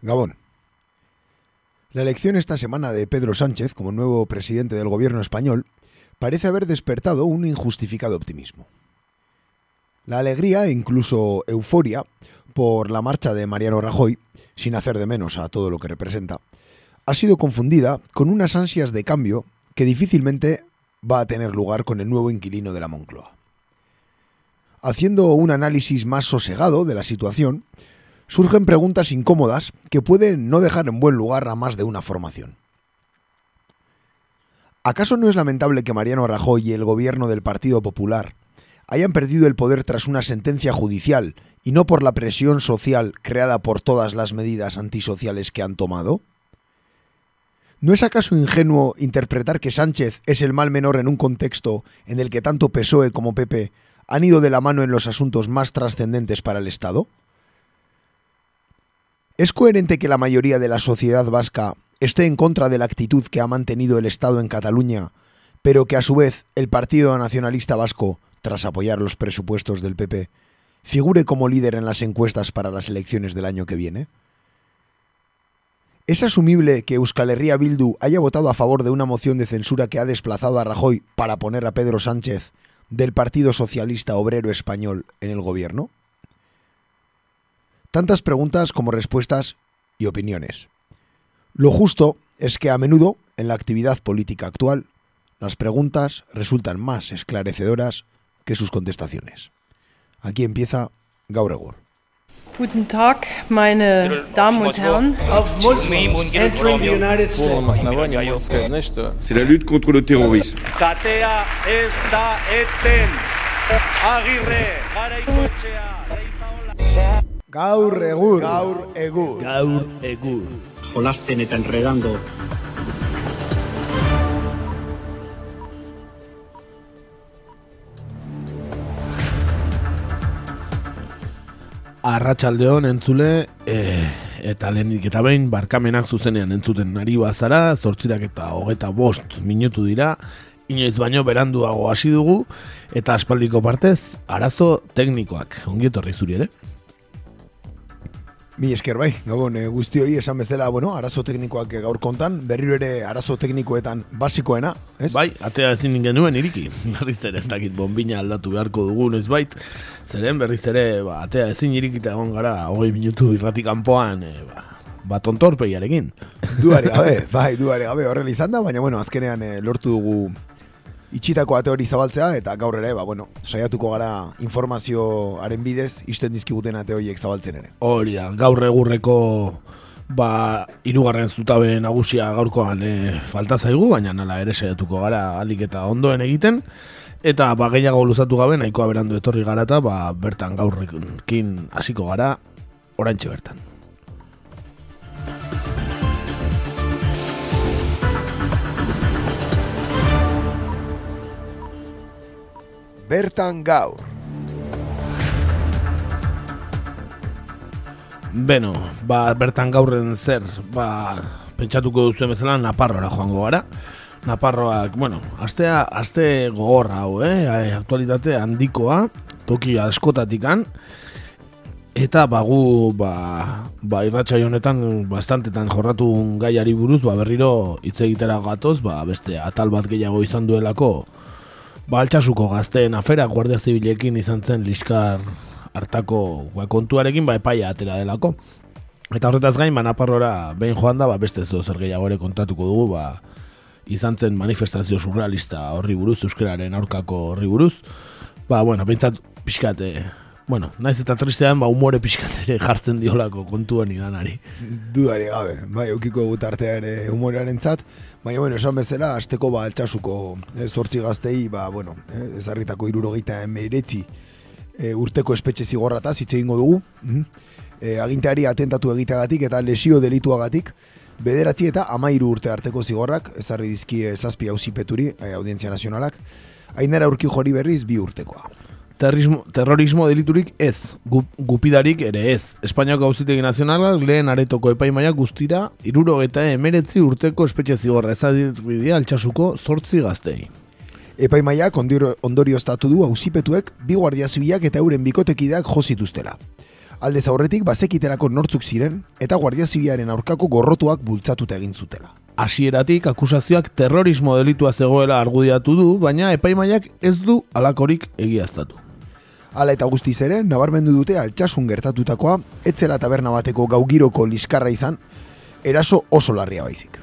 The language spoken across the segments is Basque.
Gabón. La elección esta semana de Pedro Sánchez como nuevo presidente del gobierno español parece haber despertado un injustificado optimismo. La alegría e incluso euforia por la marcha de Mariano Rajoy, sin hacer de menos a todo lo que representa, ha sido confundida con unas ansias de cambio que difícilmente va a tener lugar con el nuevo inquilino de la Moncloa. Haciendo un análisis más sosegado de la situación, surgen preguntas incómodas que pueden no dejar en buen lugar a más de una formación. ¿Acaso no es lamentable que Mariano Rajoy y el gobierno del Partido Popular hayan perdido el poder tras una sentencia judicial y no por la presión social creada por todas las medidas antisociales que han tomado? ¿No es acaso ingenuo interpretar que Sánchez es el mal menor en un contexto en el que tanto PSOE como PP han ido de la mano en los asuntos más trascendentes para el Estado? ¿Es coherente que la mayoría de la sociedad vasca esté en contra de la actitud que ha mantenido el Estado en Cataluña, pero que a su vez el Partido Nacionalista Vasco, tras apoyar los presupuestos del PP, figure como líder en las encuestas para las elecciones del año que viene? ¿Es asumible que Euskal Herria Bildu haya votado a favor de una moción de censura que ha desplazado a Rajoy para poner a Pedro Sánchez del Partido Socialista Obrero Español en el gobierno? tantas preguntas como respuestas y opiniones. Lo justo es que a menudo, en la actividad política actual, las preguntas resultan más esclarecedoras que sus contestaciones. Aquí empieza Gauregor. Guten Tag, meine Damen und Herren. C'est la lutte contre le terrorisme. Katea ez da eten. Agirre, garaikoetxea, reizaola. Gaur Egur. Gaur Egur. Gaur egur. Jolasten eta enredando. Arratsaldeon entzule, e, eta lehenik eta behin barkamenak zuzenean entzuten ari bazara, zortzirak eta hogeta bost minutu dira, inoiz baino beranduago hasi dugu, eta aspaldiko partez, arazo teknikoak, ongi etorri zuri ere? Mi esker bai, gabon, e, guzti hori esan bezala, bueno, arazo teknikoak eh, gaur kontan, berriro ere arazo teknikoetan basikoena, ez? Bai, atea ezin genuen iriki, berriz ere ez dakit bombina aldatu beharko dugu noiz bait, zeren berriz ere, ba, atea ezin irikita egon gara, hogei minutu irrati kanpoan, e, ba, ba tontorpeiarekin. Duari gabe, bai, duari gabe horrela izan da, baina bueno, azkenean eh, lortu dugu itxitako ate hori zabaltzea, eta gaur ere, ba, bueno, saiatuko gara informazioaren bidez, isten dizkiguten ate horiek zabaltzen ere. Hori da, gaur egurreko ba, irugarren zutabe nagusia gaurkoan e, falta zaigu, baina nala ere saiatuko gara alik eta ondoen egiten, eta ba, gehiago luzatu gabe, nahikoa berandu etorri gara eta ba, bertan gaurrekin hasiko gara, oraintxe bertan. Bertan gaur. Beno, ba, bertan gaurren zer, ba, pentsatuko duzuen bezala Naparroara joango gara. Naparroak, bueno, astea, aste gogorra hau, eh? Aktualitate handikoa, toki askotatikan, eta bagu, ba, ba irratxai honetan, bastantetan jorratu gaiari buruz, ba, berriro hitz egitera gatoz, ba, beste atal bat gehiago izan duelako, ba, altxasuko gazteen afera, Guardia Zibilekin izan zen liskar hartako ba, kontuarekin ba, epaia atera delako. Eta horretaz gain, ba, Naparrora behin joan da, ba, beste zo zer gehiago ere kontatuko dugu, ba, izan zen manifestazio surrealista horri buruz, euskararen aurkako horri buruz. Ba, bueno, behintzat pixkate, bueno, naiz eta tristean, ba, umore pixkat ere jartzen diolako kontuan idanari. Dudari gabe, bai, eukiko gut artea ere humorearen zat, baina, bueno, esan bezala, asteko ba, altxasuko eh, zortzi gaztei, ba, bueno, eh, ezarritako irurogeita emeiretzi eh, urteko espetxe zigorrataz, hitz egingo dugu, mhm. eh, aginteari atentatu egiteagatik eta lesio delituagatik, bederatzi eta amairu urte arteko zigorrak, ezarri dizkie zazpi hauzipeturi, eh, audientzia nazionalak, ainara urki jori berriz bi urtekoa. Terrorismo, terrorismo deliturik ez, gu, gupidarik ere ez. Espainiako gauzitegi nazionalak lehen aretoko epaimaiak guztira, iruro eta emeretzi urteko espetxe zigorra ezadirridea altxasuko zortzi gaztei. Epaimaiak ondorio, ondorioztatu du auzipetuek bi guardia zibilak eta euren bikotekideak jo zituztela. Alde zaurretik bazekiterako nortzuk ziren eta Guardia Zibilaren aurkako gorrotuak bultzatuta egin zutela. Hasieratik akusazioak terrorismo delitua zegoela argudiatu du, baina epaimaiak ez du alakorik egiaztatu. Hala eta guztiz ere, nabarmendu dute altxasun gertatutakoa, etzela taberna bateko gaugiroko liskarra izan, eraso oso larria baizik.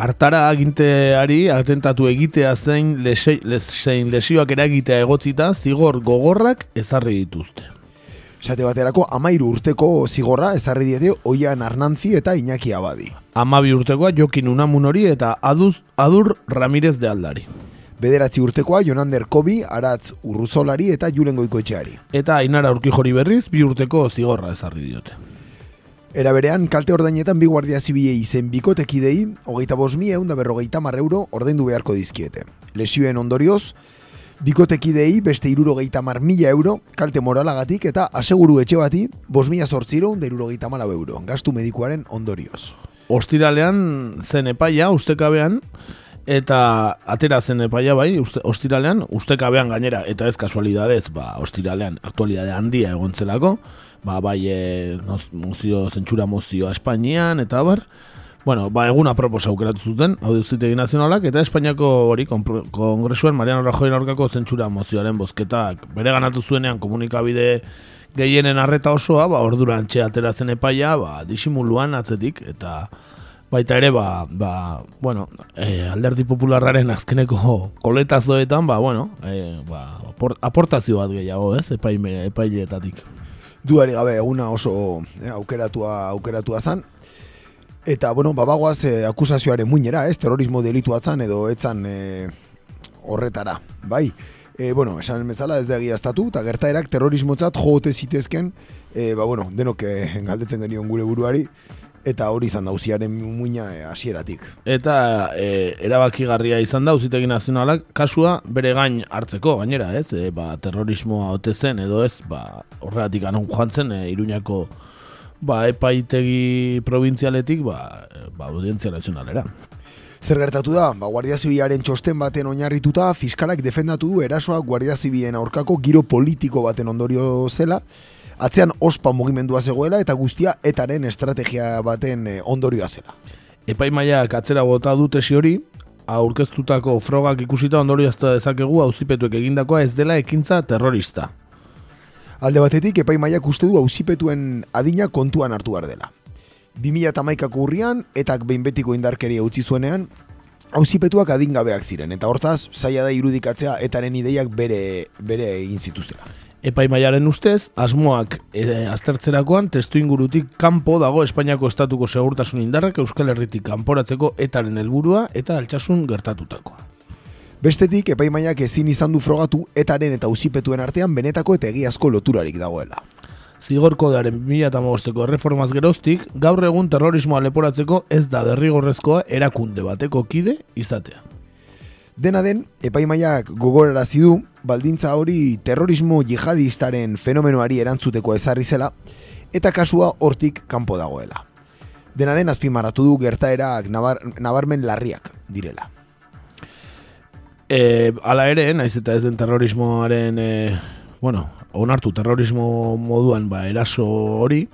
Artara aginteari atentatu egitea zein, lese, les, zein lesioak eragitea egotzita zigor gogorrak ezarri dituzte. Esate baterako amairu urteko zigorra ezarri diete Oian Arnantzi eta Iñaki Abadi. Amabi urtekoa Jokin Unamun hori eta Aduz, Adur Ramirez de Aldari. Bederatzi urtekoa Jonander Kobi, Aratz Urruzolari eta Julen Goikoetxeari. Eta Ainara Urkijori berriz bi urteko zigorra ezarri diote. Era berean, kalte ordainetan bi guardia zibilei izen bikotekidei, hogeita bos mi egun da berrogeita mar euro ordaindu beharko dizkiete. Lesioen ondorioz, bikotekidei beste irurogeita mar mila euro, kalte moralagatik eta aseguru etxe bati, bos mila zortziro da irurogeita malau euro, gastu medikuaren ondorioz. Ostiralean zen epaia, ustekabean, eta atera zen epaia bai, uste, ostiralean, ustekabean gainera, eta ez kasualidadez, ba, ostiralean, aktualidade handia egontzelako, ba, bai, e, mozio, zentsura mozioa Espainian, eta bar, Bueno, ba, egun apropos aukeratu zuten, audizitegi nazionalak, eta Espainiako hori kongresuan Mariano Rajoy aurkako zentsura mozioaren bozketak. Bere ganatu zuenean komunikabide gehienen arreta osoa, ba, orduran txe ateratzen epaia, ba, disimuluan atzetik, eta baita ere, ba, ba bueno, e, alderdi popularraren azkeneko koletazoetan, ba, bueno, e, ba, apor- aportazio bat gehiago, ez, epaime, epaileetatik. Duari gabe eguna oso eh, aukeratua aukeratua zan. Eta, bueno, babagoaz eh, akusazioaren muinera, ez, terrorismo delitua zan edo etzan eh, horretara, bai. E, bueno, esan bezala ez da egiaztatu, eta gertaerak terrorismotzat joote zitezken, e, ba, bueno, denok eh, galdetzen genion gure buruari, eta hori izan dauziaren muina eh, hasieratik. Eta e, erabakigarria izan da uzitegi nazionalak kasua bere gain hartzeko gainera, ez? E, ba, terrorismoa ote zen edo ez, ba, horregatik anon joan zen e, Iruñako ba, epaitegi provintzialetik ba, e, ba, audientzia nazionalera. Zer gertatu da? Ba, Guardia Zibilaren txosten baten oinarrituta, fiskalak defendatu du erasoa Guardia Zibilen aurkako giro politiko baten ondorio zela, atzean ospa mugimendua zegoela eta guztia etaren estrategia baten eh, ondorioa zela. Epaimaiak atzera bota du tesi hori, aurkeztutako frogak ikusita ondoriozta dezakegu auzipetuek egindakoa ez dela ekintza terrorista. Alde batetik, epaimaiak uste du auzipetuen adina kontuan hartu behar dela. 2008ko urrian, etak behin betiko indarkeria utzi zuenean, auzipetuak adingabeak ziren, eta hortaz, zaila da irudikatzea etaren ideiak bere, bere egin zituztela. Epaimaiaren ustez, asmoak e, aztertzerakoan testu ingurutik kanpo dago Espainiako estatuko segurtasun indarrak Euskal Herritik kanporatzeko etaren helburua eta altxasun gertatutakoa. Bestetik, epaimaiak ezin izan du frogatu etaren eta auzipetuen artean benetako eta egiazko loturarik dagoela. Zigor kodearen 2008ko erreformaz geroztik, gaur egun terrorismoa leporatzeko ez da derrigorrezkoa erakunde bateko kide izatea. Dena den, epaimaiak gogorarazi du, baldintza hori terrorismo jihadistaren fenomenoari erantzuteko ezarri zela, eta kasua hortik kanpo dagoela. Dena den, azpimarratu du gertaerak nabar, nabarmen larriak direla. E, ala ere, naiz eta ez den terrorismoaren, e, bueno, onartu terrorismo moduan ba, eraso hori,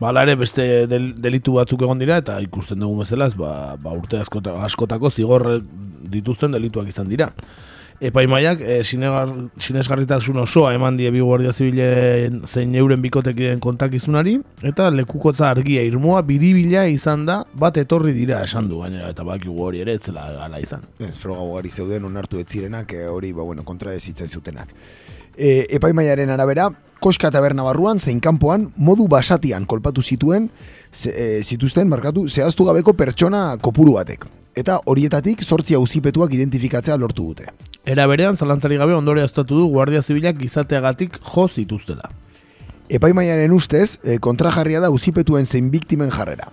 ba, ala ere beste del, delitu batzuk egon dira, eta ikusten dugu bezala, ez, ba, ba, urte askota, askotako zigor dituzten delituak izan dira. Epaimaiak e, sinegar, sinesgarritasun osoa eman die bi guardia zibilen zein euren bikotekiden kontakizunari, eta lekukotza argia irmoa biribila izan da, bat etorri dira esan du, gainera, eta bakigu hori ere, ez zela gala izan. Ez, froga ugari zeuden onartu ez zirenak, eh, hori, ba, bueno, kontra ez zitzen zutenak. E, epaimaiaren arabera, koska taberna barruan, zein kanpoan, modu basatian kolpatu zituen, ze, e, zituzten, markatu, zehaztu gabeko pertsona kopuru batek. Eta horietatik zortzi auzipetuak identifikatzea lortu dute. Era berean, zalantzari gabe ondore aztatu du Guardia Zibilak izateagatik jo zituztela. Epaimaiaren ustez, e, kontrajarria da auzipetuen zein biktimen jarrera.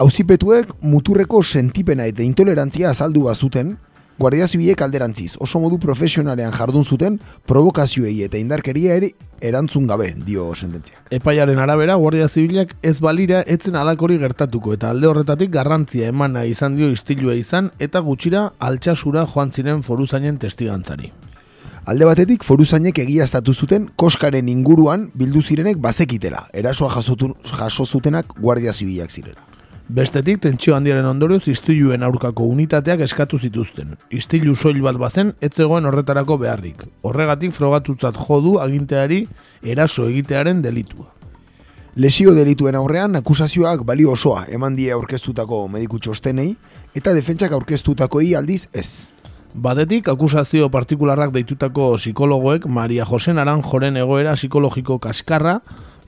Auzipetuek muturreko sentipena eta intolerantzia azaldu bazuten, Guardia Zibilek alderantziz, oso modu profesionalean jardun zuten provokazioei eta indarkeria ere erantzun gabe, dio sententziak. Epaiaren arabera, Guardia Zibilak ez balira etzen alakori gertatuko eta alde horretatik garrantzia emana izan dio istilua izan eta gutxira altxasura joan ziren foruzainen testigantzari. Alde batetik, foruzainek egiaztatu zuten koskaren inguruan bildu zirenek bazekitela, erasoa jaso zutenak guardia zibilak zirela. Bestetik, tentsio handiaren ondorioz istiluen aurkako unitateak eskatu zituzten. Istilu soil bat bazen, ez zegoen horretarako beharrik. Horregatik frogatutzat jodu aginteari eraso egitearen delitua. Lesio delituen aurrean, akusazioak balio osoa eman die aurkeztutako mediku txostenei, eta defentsak aurkeztutakoi aldiz ez. Batetik, akusazio partikularrak deitutako psikologoek Maria Jose Naranjoren egoera psikologiko kaskarra,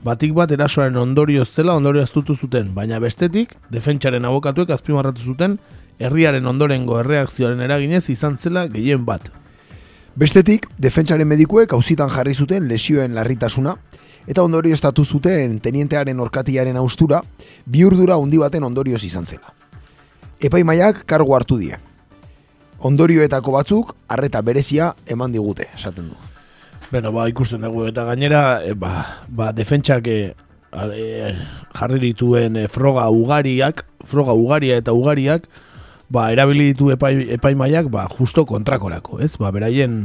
batik bat erasoaren ondorio zela ondorio aztutu zuten, baina bestetik, defentsaren abokatuek azpimarratu zuten, herriaren ondorengo erreakzioaren eraginez izan zela gehien bat. Bestetik, defentsaren medikuek auzitan jarri zuten lesioen larritasuna, eta ondorio estatu zuten tenientearen orkatiaren austura, biurdura handi baten ondorioz izan zela. Epaimaiak kargo hartu die, ondorioetako batzuk arreta berezia eman digute, esaten du. Beno, ba, ikusten dugu eta gainera, e, ba, ba defentsak e, jarri dituen e, froga ugariak, froga ugaria eta ugariak, ba, erabili ditu epai, epaimaiak, ba, justo kontrakorako, ez? Ba, beraien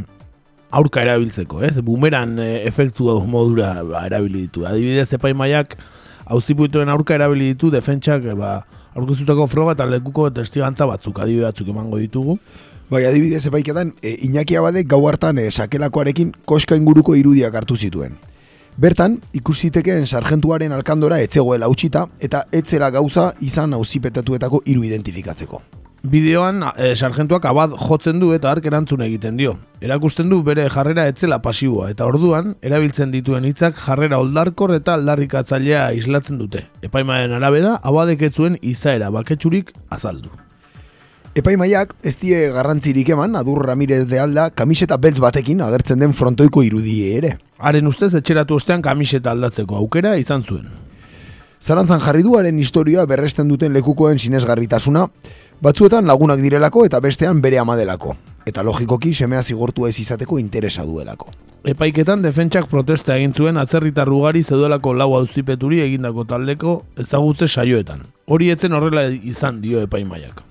aurka erabiltzeko, ez? Bumeran e, efektu modura ba, erabili ditu. Adibidez, epaimaiak auziputuen aurka erabili ditu defentsak, ba, aurkezutako froga eta lekuko testigantza batzuk, adibide batzuk emango ditugu. Bai, adibidez epaiketan, e, Iñaki Abade gau hartan e, sakelakoarekin koska inguruko irudiak hartu zituen. Bertan, ikusitekeen sargentuaren alkandora etzegoela utxita eta etzela gauza izan auzipetatuetako hiru identifikatzeko. Bideoan, e, sargentuak abad jotzen du eta ark erantzun egiten dio. Erakusten du bere jarrera etzela pasiboa eta orduan, erabiltzen dituen hitzak jarrera oldarkor eta aldarrikatzailea islatzen dute. Epaimaren arabera, abadek etzuen izaera baketsurik azaldu. Epaimaiak ez die garrantzirik eman Adur Ramirez de Alda kamiseta beltz batekin agertzen den frontoiko irudie ere. Haren ustez etxeratu ostean kamiseta aldatzeko aukera izan zuen. Zarantzan jarri duaren historia berresten duten lekukoen sinesgarritasuna, batzuetan lagunak direlako eta bestean bere amadelako. Eta logikoki semea zigortu ez izateko interesa duelako. Epaiketan defentsak protesta egin zuen atzerritar ugari zeduelako lau auzipeturi egindako taldeko ezagutze saioetan. Hori etzen horrela izan dio epaimaiak.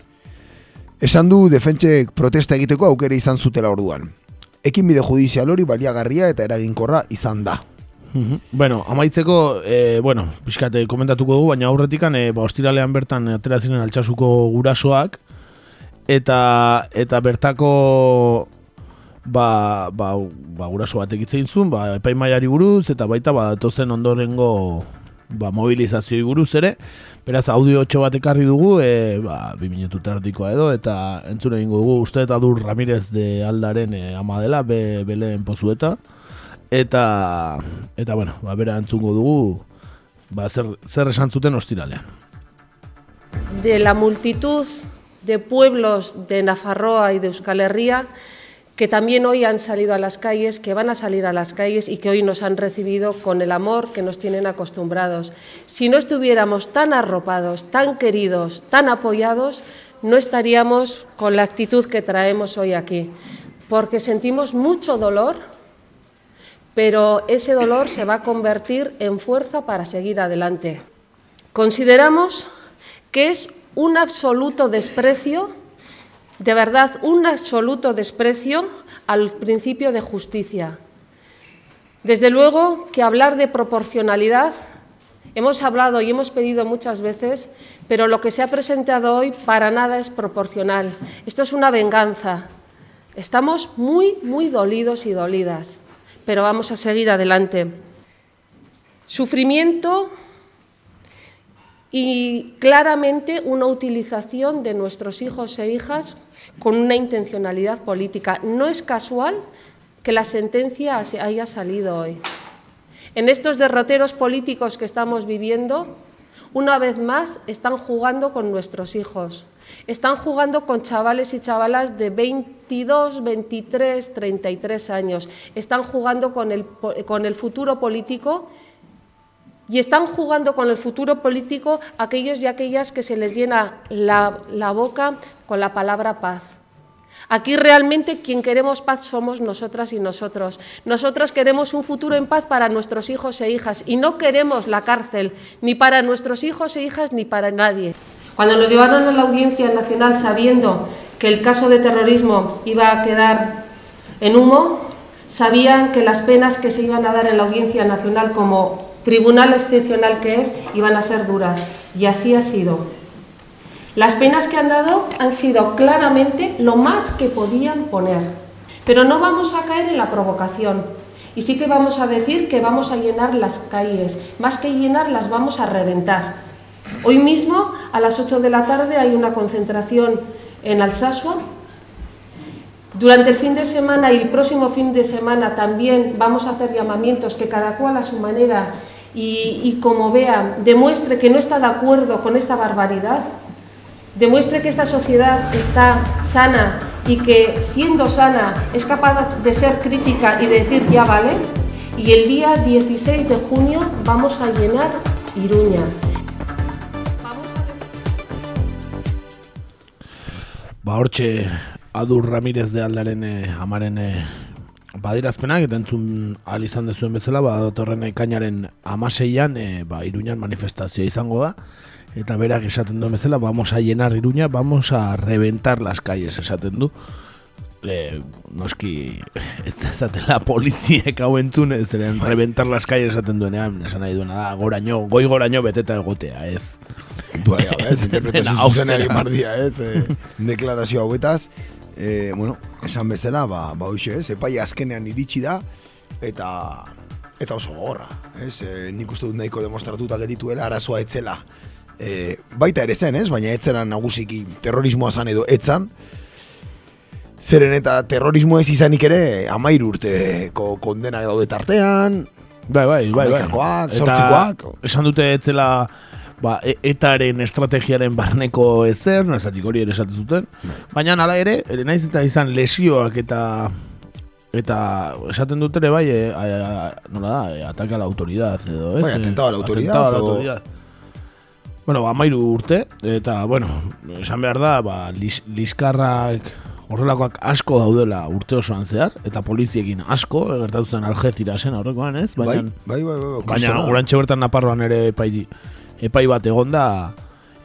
Esan du defentsek protesta egiteko aukera izan zutela orduan. Ekin bide judizial hori baliagarria eta eraginkorra izan da. Bueno, amaitzeko, e, bueno, pixkate komentatuko dugu, baina aurretikan, e, ba, ostiralean bertan ateratzenen altxasuko gurasoak, eta eta bertako ba, ba, ba guraso batek itzein zuen, ba, epaimaiari buruz, eta baita ba, tozen ondorengo ba, mobilizazioi buruz ere, beraz audio 8 bat ekarri dugu, e, ba, bi minutu tardikoa edo, eta entzun egingo dugu, uste eta dur Ramirez de Aldaren e, ama dela, be, beleen pozueta, eta, eta bueno, ba, bera entzungo dugu, ba, zer, zer esan zuten ostiralean. De la multitud de pueblos de Nafarroa y de Euskal Herria, que también hoy han salido a las calles, que van a salir a las calles y que hoy nos han recibido con el amor que nos tienen acostumbrados. Si no estuviéramos tan arropados, tan queridos, tan apoyados, no estaríamos con la actitud que traemos hoy aquí, porque sentimos mucho dolor, pero ese dolor se va a convertir en fuerza para seguir adelante. Consideramos que es un absoluto desprecio de verdad un absoluto desprecio al principio de justicia. Desde luego que hablar de proporcionalidad, hemos hablado y hemos pedido muchas veces, pero lo que se ha presentado hoy para nada es proporcional. Esto es una venganza. Estamos muy, muy dolidos y dolidas, pero vamos a seguir adelante. Sufrimiento y claramente una utilización de nuestros hijos e hijas con una intencionalidad política. No es casual que la sentencia haya salido hoy. En estos derroteros políticos que estamos viviendo, una vez más están jugando con nuestros hijos. Están jugando con chavales y chavalas de 22, 23, 33 años. Están jugando con el, con el futuro político y están jugando con el futuro político aquellos y aquellas que se les llena la, la, boca con la palabra paz. Aquí realmente quien queremos paz somos nosotras y nosotros. Nosotras queremos un futuro en paz para nuestros hijos e hijas y no queremos la cárcel ni para nuestros hijos e hijas ni para nadie. Cuando nos llevaron a la Audiencia Nacional sabiendo que el caso de terrorismo iba a quedar en humo, Sabían que las penas que se iban a dar en la Audiencia Nacional como tribunal excepcional que es iban a ser duras y así ha sido. Las penas que han dado han sido claramente lo más que podían poner, pero no vamos a caer en la provocación. Y sí que vamos a decir que vamos a llenar las calles, más que llenarlas vamos a reventar. Hoy mismo a las 8 de la tarde hay una concentración en Alsasua. Durante el fin de semana y el próximo fin de semana también vamos a hacer llamamientos que cada cual a su manera y, como vea demuestre que no está de acuerdo con esta barbaridad, demuestre que esta sociedad está sana y que siendo sana es capaz de ser crítica y de decir ya vale. Y el día 16 de junio vamos a llenar Iruña. Ba, hortxe, Adur Ramirez de aldaren amaren badirazpenak, eta entzun ahal izan dezuen bezala, ba, datorren ekainaren amaseian, eh, ba, Iruñan manifestazioa izango da, eta berak esaten duen bezala, vamos a llenar Iruña, vamos a reventar las calles, esaten du. E, noski, ez zatela poliziek hau entzun, ez zeren reventar las calles esaten duenean, esan nahi duena da, goraino, goi goraino beteta egotea, ez. Duare gabe, ez, interpretazio zuzen egin bardia, ez, e, deklarazio hauetaz. E, bueno, esan bezala, ba, ba hoxe, ez, epai azkenean iritsi da, eta eta oso gorra, ez, e, nik uste dut nahiko demostratuta gedituela, arazoa etzela. E, baita ere zen, ez, baina etzeran nagusiki terrorismoa zan edo etzan, Zeren eta terrorismo ez izanik ere amairu urteko kondenak daude tartean, Bai, bai, bai, bai. Hamaikakoak, Eta zortzikoak. Esan dute etzela ba, e- etaren estrategiaren barneko ezer, nazatik hori ere esaten zuten. Bai. Baina nala ere, ere naiz eta izan lesioak eta eta esaten dut ere bai, e, a, a, nola da, e, ataque a la autoridad edo, ez? Bai, atentado a la autoridad, atentado a la autoridad. Bueno, ba, mairu urte, eta, bueno, esan behar da, ba, lis, liskarrak horrelakoak asko daudela urte osoan zehar, eta poliziekin asko, gertatu zen aljetira zen aurrekoan, ez? bai, Baina, bai, bai, bai, bai, Baina kristona. urantxe bertan Naparroan ere epai, epai bat egonda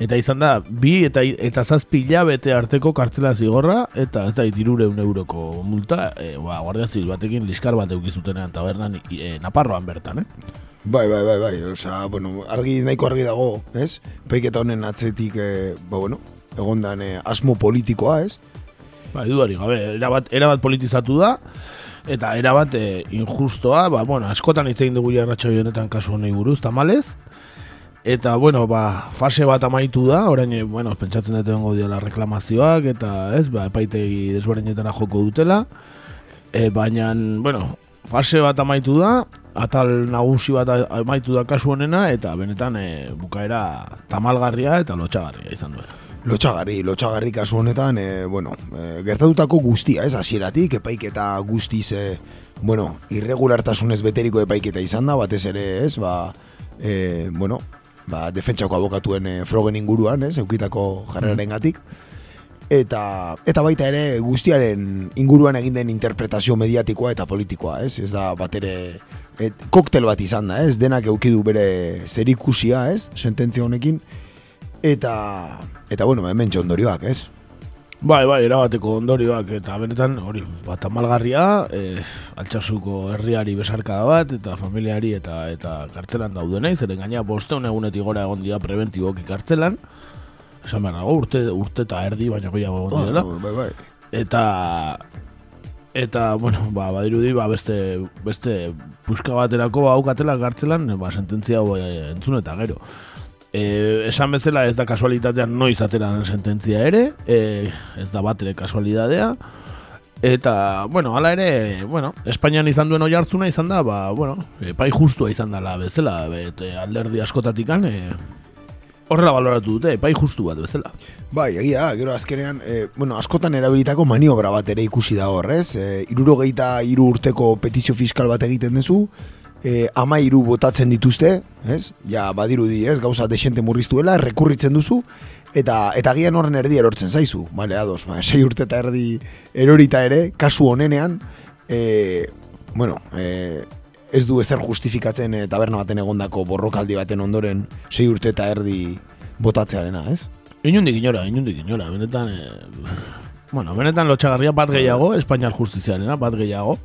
eta izan da bi eta eta zazpi hilabete arteko kartela zigorra eta ez da itirureun euroko multa e, ba, guardia zibil batekin liskar bat eukizutenean tabernan e, Naparroan bertan, eh? Bai, bai, bai, bai, osea, bueno, argi, nahiko argi dago, ez? Peiketa honen atzetik, eh, ba, bueno, egondan eh, asmo politikoa, ez? Ba, dudarik gabe, erabat, erabat politizatu da eta erabat e, injustoa, ba, bueno, askotan hitz egin dugu jarratxo honetan kasu honei buruz, tamalez, Eta, bueno, ba, fase bat amaitu da, orain, eh, bueno, pentsatzen dut egongo diola reklamazioak, eta ez, ba, epaitegi desberdinetara joko dutela. E, baina, bueno, fase bat amaitu da, atal nagusi bat amaitu da kasu honena, eta benetan e, bukaera tamalgarria eta lotxagarria izan duela. Lotxagarri, lotxagarri kasu honetan, e, bueno, e, gertatutako guztia, ez, hasieratik epaiketa guztiz, e, bueno, irregulartasunez beteriko epaiketa izan da, batez ere, ez, ba, e, bueno, ba, defentsako abokatuen e, frogen inguruan, ez, eukitako jarreraren gatik. Eta, eta baita ere guztiaren inguruan egin den interpretazio mediatikoa eta politikoa, ez? Ez da bat ere et, koktel bat izan da, ez? Denak eukidu bere zerikusia, ez? Sententzia honekin. Eta, eta bueno, hemen ondorioak, ez? Bai, bai, erabateko ondorioak eta benetan hori, bat amalgarria, eh, altxasuko herriari besarkada bat eta familiari eta eta kartzelan daudenei, zeren gaina bosteun egunetik gora egon dira preventiboki kartzelan, esan behar dago, urte, urte eta erdi, baina goiago egon direla. bai, bai. eta eta bueno, ba, badirudi ba, beste beste puska baterako baukatela kartzelan, ba sententzia eh, entzun eta gero. E, esan bezala ez da kasualitatean noiz atera den sententzia ere, e, ez da bat ere kasualidadea, eta, bueno, hala ere, bueno, Espainian izan duen oi hartzuna izan da, ba, bueno, epai justua izan dela bezala, bet, e, alderdi askotatikan, e, horrela baloratu dute, epai justu bat bezala. Bai, egia, gero azkenean, e, bueno, askotan erabilitako maniobra bat ere ikusi da hor, ez? E, irurogeita iru urteko petizio fiskal bat egiten duzu, e, ama iru botatzen dituzte, ez? Ja, badirudi, ez? Gauza desente murriztuela, rekurritzen duzu, eta eta agian horren erdi erortzen zaizu, bale, ados, ba, sei urte eta erdi erorita ere, kasu honenean, e, bueno, e, ez du ezer justifikatzen e, taberna baten egondako borrokaldi baten ondoren sei urte eta erdi botatzearena, ez? Inundik inora, inundik inora, benetan, e, bueno, benetan lotxagarria bat gehiago, Espainiar justiziarena, bat gehiago.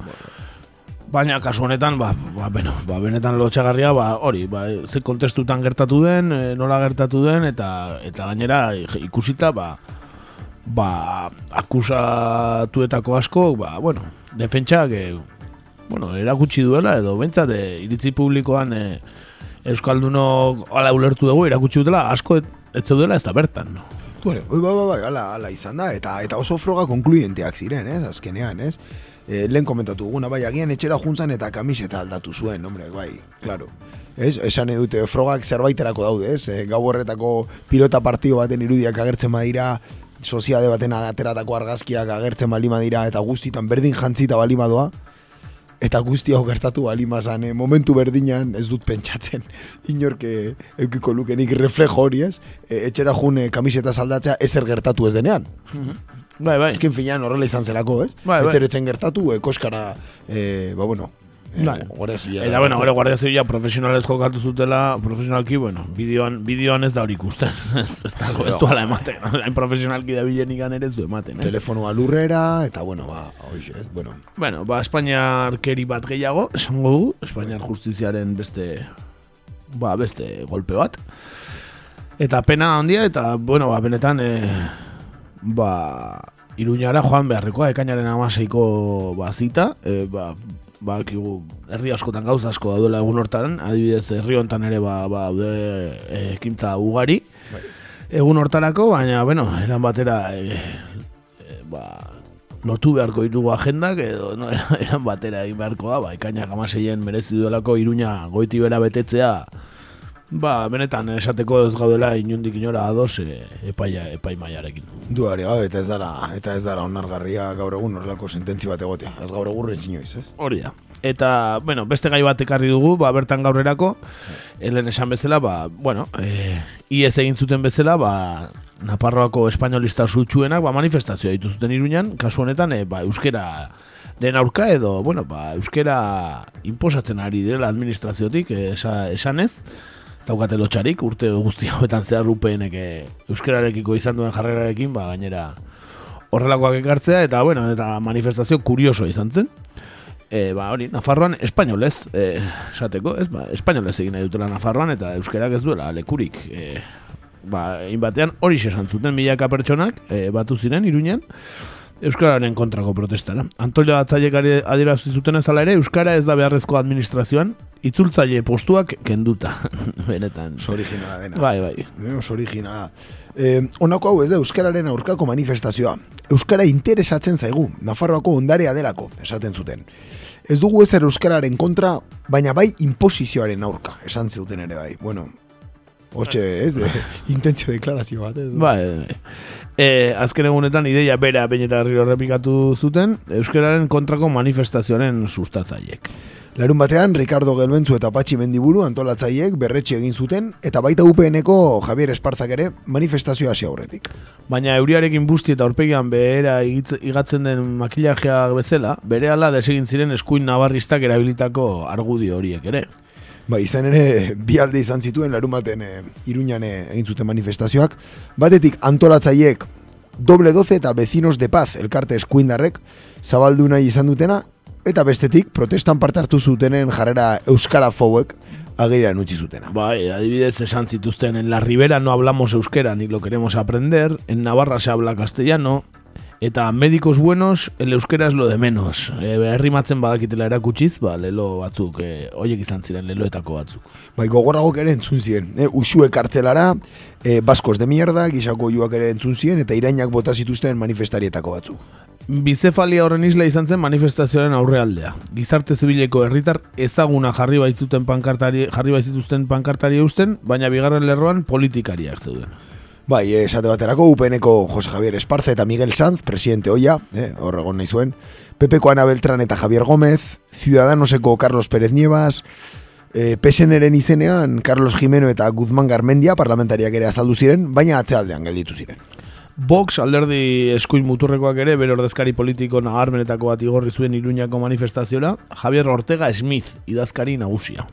Baina kasu honetan, ba, ba, bueno, ba, benetan lotxagarria, ba, hori, ba, ze kontestutan gertatu den, e, nola gertatu den, eta eta gainera ikusita, ba, ba, akusatuetako asko, ba, bueno, defentsak, e, bueno, erakutsi duela, edo bentsat, e, iritzi publikoan e, Euskaldunok ala ulertu dugu, erakutsi dutela, asko ez, ez zeudela ez da bertan, no? Bueno, bai, bai, bai, ala, ala izan da, eta eta oso froga konkluyenteak ziren, ez, azkenean, ez? E, lehen komentatu duguna, bai, agian etxera juntzan eta kamiseta aldatu zuen, hombre, bai, claro. Ez, esan edute, frogak zerbaiterako daude, ez? E, gau horretako pilota partio baten irudiak agertzen badira, soziade baten ateratako argazkiak agertzen bali dira eta guztitan berdin jantzita bali doa, eta guzti hau gertatu balimazan, eh, momentu berdinan ez dut pentsatzen inorke eukiko lukenik reflejo hori ez, e, etxera june kamiseta saldatzea ezer gertatu ez denean. Mhm. Bai, bai. Ezkin finean horrela izan zelako, ez? Bai, bai. Etxeretzen gertatu, e, koskara, e, ba, bueno, e, Bai. guardia zibila. Eta, bueno, guardia zibila profesionalez jokatu zutela, profesionalki, bueno, bideoan, bideoan ez da hori ikusten. ez da, ez du ala ematen. Hain profesionalki da bilen ikan ere ez du ematen, eh? Telefonoa lurrera, eta, bueno, ba, hoxe, ez, bueno. Bueno, ba, Espainiar keri bat gehiago, esango dugu, Espainiar justiziaren beste, ba, beste golpe bat. Eta pena handia, eta, bueno, ba, benetan, eh, ba, Iruñara joan beharrekoa, ekainaren amaseiko bazita, e, ba, ba, kigu, herri askotan gauza asko daudela egun hortaren, adibidez, herri hontan ere ba, ba, daude e, ekintza ugari, egun hortarako, baina, bueno, eran batera, e, e, ba, lotu beharko ditugu agendak, edo, no, eran batera egin beharko da, ba, ekainak amaseien merezi duelako Iruña goiti bera betetzea, Ba, benetan esateko ez gaudela inundik inora ados e, epaia, epai maiarekin. Duari gabe, eta ez dara, eta ez dara onargarria gaur egun horrelako sententzi bat egotea. Ez gaur egun rentzinoiz, eh? Hori da. Eta, bueno, beste gai bat ekarri dugu, ba, bertan gaurrerako, helen esan bezala, ba, bueno, e, iez egin zuten bezala, ba, Naparroako espainolista zutxuenak, ba, manifestazioa ditu zuten iruñan, kasu honetan, e, ba, euskera den aurka edo, bueno, ba, euskera imposatzen ari direla administraziotik, esa, esanez, daukate lotxarik, urte guzti hauetan zehar rupeenek eh, euskararekiko izan duen jarrerarekin, ba, gainera horrelakoak ekartzea, eta bueno, eta manifestazio kurioso izan zen. E, ba, hori, Nafarroan espainolez, e, esateko, ez, ba, espainolez egin nahi dutela Nafarroan, eta euskarak ez duela lekurik. E, ba, inbatean hori esan zuten milaka pertsonak, e, batu ziren, iruñen, Euskararen kontrako protestara. Antolia Atzaiek adierazi zuten ez ere, Euskara ez da beharrezko administrazioan, itzultzaile postuak kenduta. Benetan. originala dena. Bai, bai. Eh, originala. Eh, onako hau ez da Euskararen aurkako manifestazioa. Euskara interesatzen zaigu, Nafarroako ondarea delako, esaten zuten. Ez dugu ezer Euskararen kontra, baina bai imposizioaren aurka, esan zuten ere bai. Bueno, Hortxe, ez, de, intentzio deklarazio bat, ez? Bai, bai. E, azken egunetan ideia bera baineta repikatu zuten, Euskararen kontrako manifestazioaren sustatzaiek. Larun batean, Ricardo Gelbentzu eta Patxi Mendiburu antolatzaiek berretxe egin zuten, eta baita UPN-eko Javier Esparzak ere manifestazioa hasi aurretik. Baina euriarekin busti eta aurpegian behera igatzen den makillajea bezala, bere ala desegin ziren eskuin nabarristak erabilitako argudio horiek ere. Ba, izan ere, bi alde izan zituen larun baten e, iruñan eh, egin zuten manifestazioak. Batetik antolatzaiek doble doze eta bezinos de paz elkarte eskuindarrek zabaldu nahi izan dutena, eta bestetik protestan parte hartu zutenen jarrera euskara fouek agerian utzi zutena. Bai, adibidez esan zituzten, en la ribera no hablamos euskera ni lo queremos aprender, en Navarra se habla castellano, eta medikos buenos, el euskera es lo de menos. E, herrimatzen badakitela erakutsiz, ba, lelo batzuk, e, oiek izan ziren leloetako batzuk. Bai, gogorragok ere entzun ziren, e, usue kartzelara, e, baskos de mierda, gizako joak ere entzun ziren, eta irainak bota zituzten manifestarietako batzuk. Bizefalia horren isla izan zen manifestazioaren aurrealdea. Gizarte zibileko herritar ezaguna jarri baitzuten pankartari, jarri baitzituzten pankartari eusten, baina bigarren lerroan politikariak zeuden. Bai, esate baterako, UPNeko Jose Javier Esparza eta Miguel Sanz, presidente oia, eh, horregon nahi zuen, Pepeko Ana Beltran eta Javier Gómez, Ciudadanoseko Carlos Pérez Nievas, eh, PSNren izenean Carlos Jimeno eta Guzmán Garmendia parlamentariak ere azaldu ziren, baina atzealdean gelditu ziren. Vox alderdi eskuin muturrekoak ere bere ordezkari politiko nagarmenetako bat igorri zuen Iruñako manifestazioa, Javier Ortega Smith idazkari nagusia.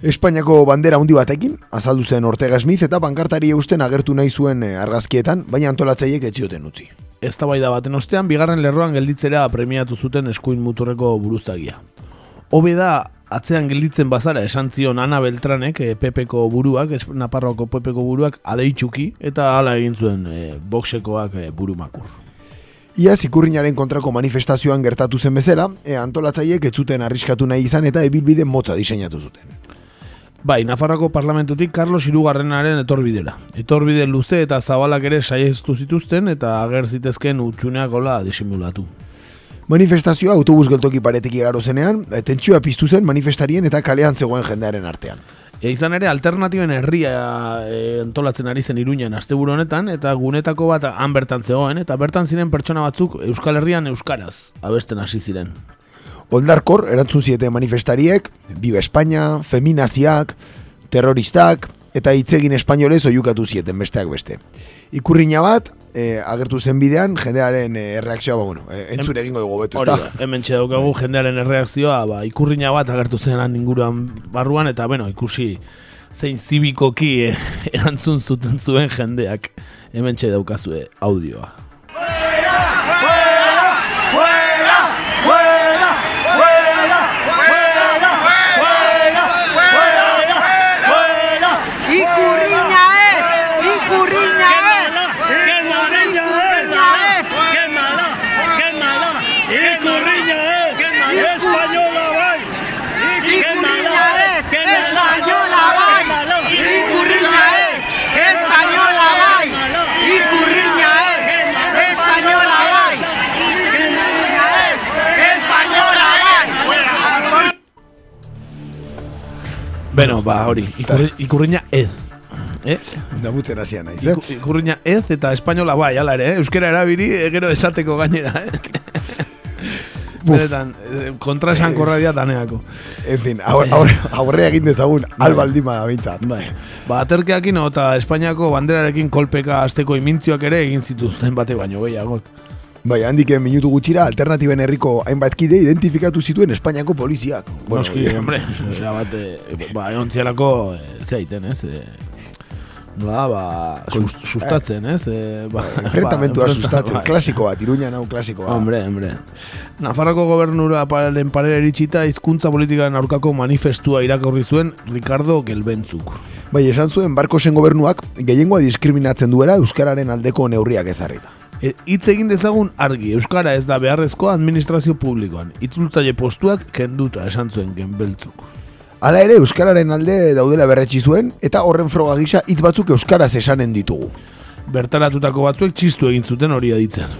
Espainiako bandera handi batekin, azaldu zen Ortega Smith eta pankartari eusten agertu nahi zuen eh, argazkietan, baina antolatzaiek etxioten utzi. Ez da baten ostean, bigarren lerroan gelditzera premiatu zuten eskuin muturreko buruzagia. hobe da atzean gelditzen bazara esan zion Ana Beltranek, e, Pepeko buruak, es, Naparroako Pepeko buruak, adeitzuki, eta hala egin zuen e, boxekoak e, burumakur. Iaz ikurrinaren kontrako manifestazioan gertatu zen bezala, e, antolatzaiek ez zuten arriskatu nahi izan eta ebilbide motza diseinatu zuten. Bai, Nafarrako parlamentutik Carlos Irugarrenaren etorbidera. Etorbide luze eta zabalak ere saiestu zituzten eta ager zitezken utxuneak gola disimulatu. Manifestazioa autobus geltoki paretik igaro zenean, e, tentsioa piztu zen manifestarien eta kalean zegoen jendearen artean. E, izan ere, alternatiben herria e, antolatzen ari zen iruñan asteburu honetan, eta gunetako bat han bertan zegoen, eta bertan ziren pertsona batzuk Euskal Herrian Euskaraz abesten hasi ziren. Oldarkor erantzun ziete manifestariek, Viva España, feminaziak, terroristak, eta hitzegin espainolez oiukatu zieten besteak beste. Ikurriña bat, e, agertu zen bidean, jendearen e, erreakzioa, ba, bueno, e, entzun egingo dugu betu, da, hemen daukagu jendearen erreakzioa, ba, ikurriña bat agertu zen inguruan barruan, eta, bueno, ikusi zein zibikoki e, erantzun zuten zuen jendeak hemen daukazue audioa. Hori, ikurri, ikurriña ez. Eh? Da mutzen hasian naiz, eh? Ikurriña ez eta espainola bai, ala ere, eh? Euskera erabili, gero esateko gainera, eh? Beretan, eh, kontra esan korra dia taneako. En fin, aurre egin dezagun, bai. albaldima da bintzat. Bai. Ba, aterkeakin eta Espainiako banderarekin kolpeka azteko imintzioak ere egin zituzten bate baino gehiago. Bai, handik minutu gutxira, alternatiben herriko hainbat kide identifikatu zituen Espainiako poliziak. Bueno, Noski, eh, hombre, era bat, eh, ba, egon zialako, eh, zeiten, ez? Eh, ba, ba, sust, sustatzen, ez? Eh, ba, Enfrentamentua ba, sustatzen, ba, klasiko bat, iruña nau klasiko bat. Hombre, hombre. Nafarroko gobernura paralen parera eritxita izkuntza politikaren aurkako manifestua irakurri zuen Ricardo Gelbentzuk. Bai, esan zuen barkosen gobernuak gehiengoa diskriminatzen duera Euskararen aldeko neurriak ezarrita. E, hitz egin dezagun argi, Euskara ez da beharrezko administrazio publikoan. Itzultzaile postuak kenduta esan zuen genbeltzuk. Hala ere, Euskararen alde daudela berretsi zuen, eta horren froga gisa hitz batzuk Euskaraz esanen ditugu. Bertaratutako batzuek txistu egin zuten hori aditzen.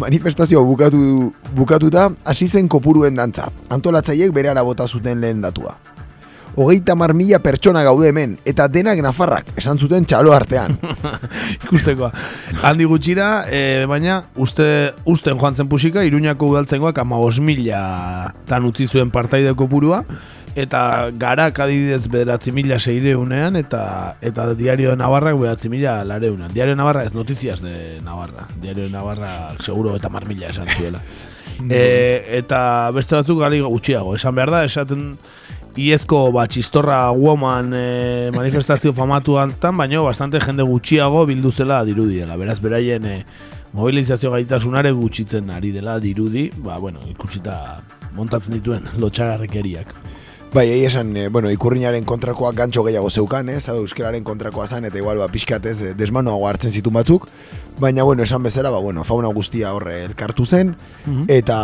Manifestazio bukatu, bukatuta, hasi zen kopuruen dantza. Antolatzaiek bere bota zuten lehen datua hogeita mar mila pertsona gaude hemen, eta denak nafarrak, esan zuten txalo artean. Ikustekoa. Handi gutxira, e, baina uste, usten joan zen pusika, iruñako udaltzengoak ama mila tan utzi zuen partaideko purua, eta gara kadibidez bederatzi mila seirehunean, eta, eta diario de Navarra bederatzi mila lareunean. Diario de Navarra ez notiziaz de Navarra. Diario de Navarra seguro eta mar mila esan zuela. e, eta beste batzuk gali gutxiago. Esan behar da, esaten iezko ba, txistorra woman e, manifestazio famatu altan, baina bastante jende gutxiago bildu zela dirudiela. Beraz, beraien e, mobilizazio gaitasunare gutxitzen ari dela dirudi, ba, bueno, ikusita montatzen dituen lotxagarrekeriak. Bai, egia esan, e, bueno, ikurriñaren kontrakoa gantxo gehiago zeukan, ez? Hau, euskararen kontrakoa zan, eta igual, ba, pixkatez, e, desmanoago hartzen zitun batzuk. Baina, bueno, esan bezala, ba, bueno, fauna guztia horre elkartu zen, mhm. eta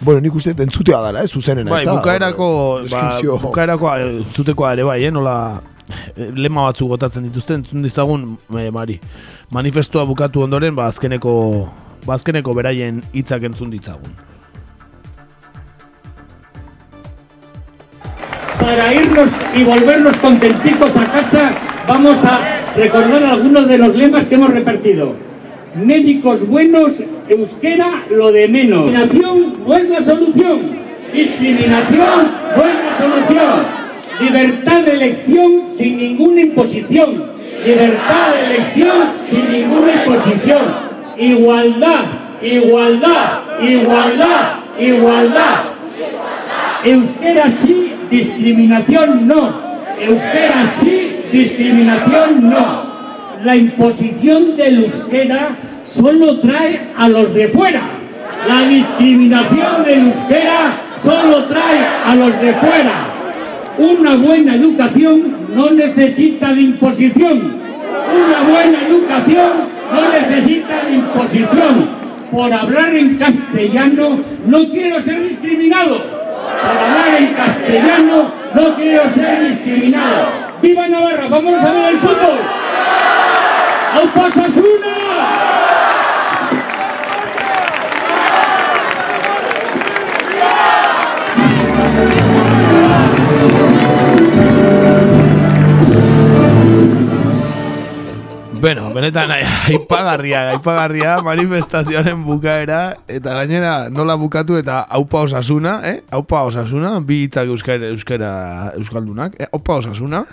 Bueno, nik uste entzutea dara, eh, zuzenena, bai, ez da? Bukaerako, ba, bukaerako eh, entzutekoa ere bai, eh, nola eh, lema batzu gotatzen dituzten, entzun dizagun, e, Mari, manifestua bukatu ondoren, ba, azkeneko, ba, azkeneko beraien hitzak entzun ditzagun. Para irnos y volvernos contenticos a casa, vamos a recordar algunos de los lemas que hemos repartido. Médicos buenos, euskera lo de menos. Discriminación no es la solución. Discriminación no es la solución. Libertad de elección sin ninguna imposición. Libertad de elección sin ninguna imposición. Igualdad, igualdad, igualdad, igualdad. Euskera sí, discriminación no. Euskera sí, discriminación no la imposición del euskera solo trae a los de fuera. La discriminación del euskera solo trae a los de fuera. Una buena educación no necesita de imposición. Una buena educación no necesita de imposición. Por hablar en castellano no quiero ser discriminado. Por hablar en castellano no quiero ser discriminado. ¡Viva Navarra! ¡Vamos a ver el fútbol! ¡Aupa Osasuna! Bueno, benetan aipagarria, aipagarria manifestazioaren bukaera eta gainera nola bukatu eta aupa osasuna, eh? Aupa osasuna, bi hitzak euskara, euskara euskaldunak, eh? Osasuna.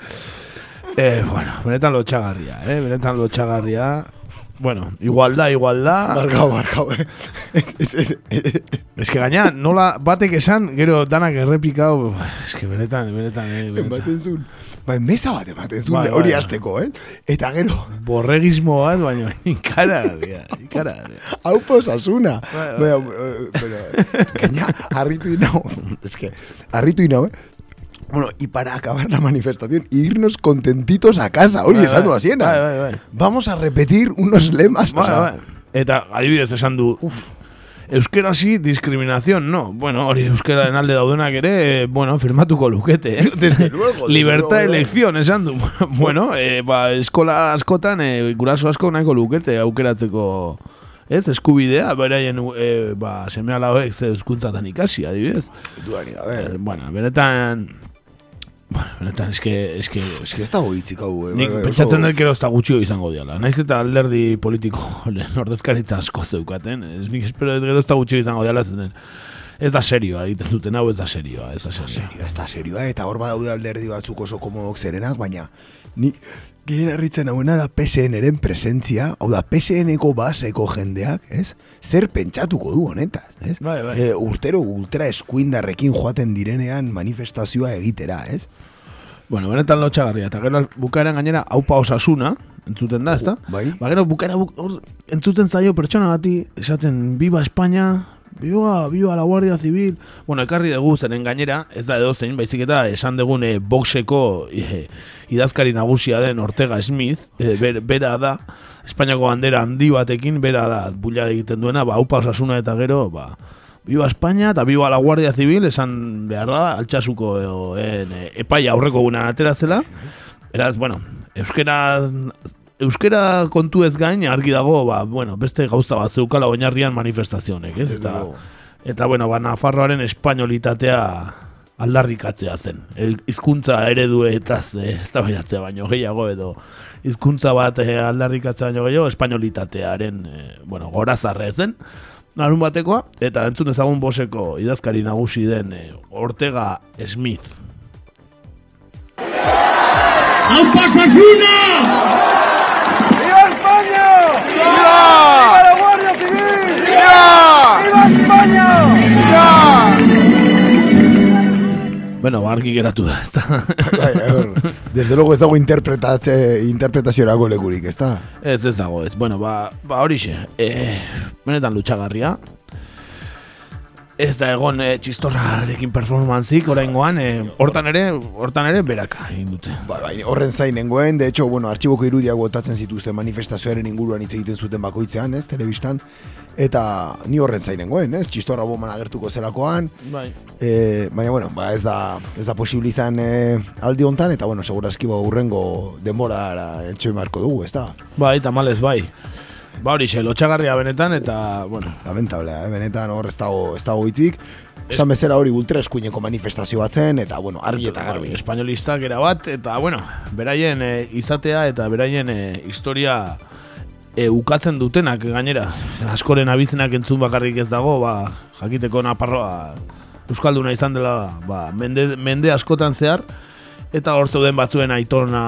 Eh, bueno, benetan lotxagarria, eh? Benetan lotxagarria. Bueno, igualda, igualda. Markau, markau, eh. Ez, ez, ez, Es que gaina, nola batek esan, gero danak errepikau, es que benetan, benetan, eh, benetan. ematen zuen. Bai, mesa bat ematen zuen, Bai, bai, hori bai. azteko, eh? Eta gero, Borregismo bat, baina ikaragarria, ikaragarria. hau posasuna. Bai, bai. Baina, eh, pero, gaina, harritu inau. Es que, harritu inau, eh? Bueno, y para acabar la manifestación, irnos contentitos a casa, hori Bai, esan du hasiena. Bai, bai, bai. Vamos a repetir unos lemas, o Bai, sea, bai. Eta adibidez esan du, Euskera sí, diskriminación, no. Bueno, hori euskeraren alde daudenak ere, eh, bueno, firmatuko lukete, eh? Desde luego, desde Libertad de eh. elección, esan du. bueno, eh, ba, eskola askotan, eh, guraso asko nahiko lukete aukeratzeko, ez, eskubidea, beraien, eh, ba, seme alabek ze euskuntzatan ikasi, adibidez. dudanik, a Eh, ver, bueno, benetan, bueno, benetan, eske, eske, es que ez dago hitzik hau, eh? Nik bai, bai, pentsatzen dut gero ez da gutxio izango diala. Naiz eta alderdi politiko ordezkaritza asko zeukaten. Ez nik espero dut gero ez da gutxio izango diala zenen. Ez da serioa egiten duten hau ez da serioa. Ez da serioa. Serio, ez da serioa, eta hor badaude alderdi batzuk oso komodok zerenak, baina ni gehien harritzen hauena da PSN-eren presentzia, hau da PSN-eko baseko jendeak, ez? Zer pentsatuko du honetaz, ez? Bai, bai. E, urtero ultra eskuindarrekin joaten direnean manifestazioa egitera, ez? Bueno, benetan lotxagarria. Eta gero bukaeran gainera haupa osasuna, entzuten da, ezta? Bai. Ba, gero bukaera buk, hor, entzuten zaio pertsona bati, esaten, viva España, viva, viva la Guardia Civil. Bueno, ekarri dugu zeren gainera, ez da edozein, baizik eta esan dugun e, boxeko e, idazkari nagusia den Ortega Smith, e, ber, bera da, Espainiako bandera handi batekin, bera da, bulla egiten duena, ba, haupa osasuna eta gero, ba, Viva España eta viva la Guardia Civil esan behar da, altxasuko en, e, epaia aurreko gunan ateratzela. Eraz, bueno, euskera, euskera kontu ez gain argi dago, ba, bueno, beste gauza bat zeukala oinarrian manifestazionek, ez? Eta, eta bueno, ba, Nafarroaren espainolitatea aldarrikatzea zen. El, hizkuntza ereduetaz eh, ez da baino gehiago edo hizkuntza bat eh, aldarrikatzea baino gehiago espainolitatearen eh, bueno, gorazarre zen. Larun batekoa, eta entzun ezagun boseko idazkari nagusi den eh, Ortega Smith. ¡Aupa Bueno, ba, argi geratu da, ezta? Bai, desde luego ez dago interpretatze, interpretaziorako lekurik, ez da? Ez ez dago, ez. Bueno, ba, ba horixe. Eh, benetan lutxagarria. Ez da egon eh, txistorrarekin performantzik oraingoan, eh, hortan ere, hortan ere beraka egin dute. Ba, bai, horren zain nengoen, de hecho, bueno, artxiboko irudiak botatzen zituzten manifestazioaren inguruan hitz egiten zuten bakoitzean, ez, telebistan, eta ni horren zain nengoen, ez, txistorra boman agertuko zelakoan, Bai. e, baina, bueno, ba, ez da, ez da posible izan e, aldi hontan, eta, bueno, segurazki ba, urrengo denbora entxoi marko dugu, ez da, Bai, tamales bai. Ba horixe, lotxagarria benetan, eta, bueno, lamentablea, eh? benetan hor ez dago, ez dago hitzik, esan bezera hori ultra eskuineko manifestazio bat zen, eta, bueno, argi eta garbi. Espainolistak era bat, eta, bueno, beraien eh, izatea eta beraien eh, historia e, ukatzen dutenak gainera. Askoren abizenak entzun bakarrik ez dago, ba, jakiteko naparroa Euskalduna izan dela ba, mende, mende askotan zehar, eta hor zeuden batzuen aitona,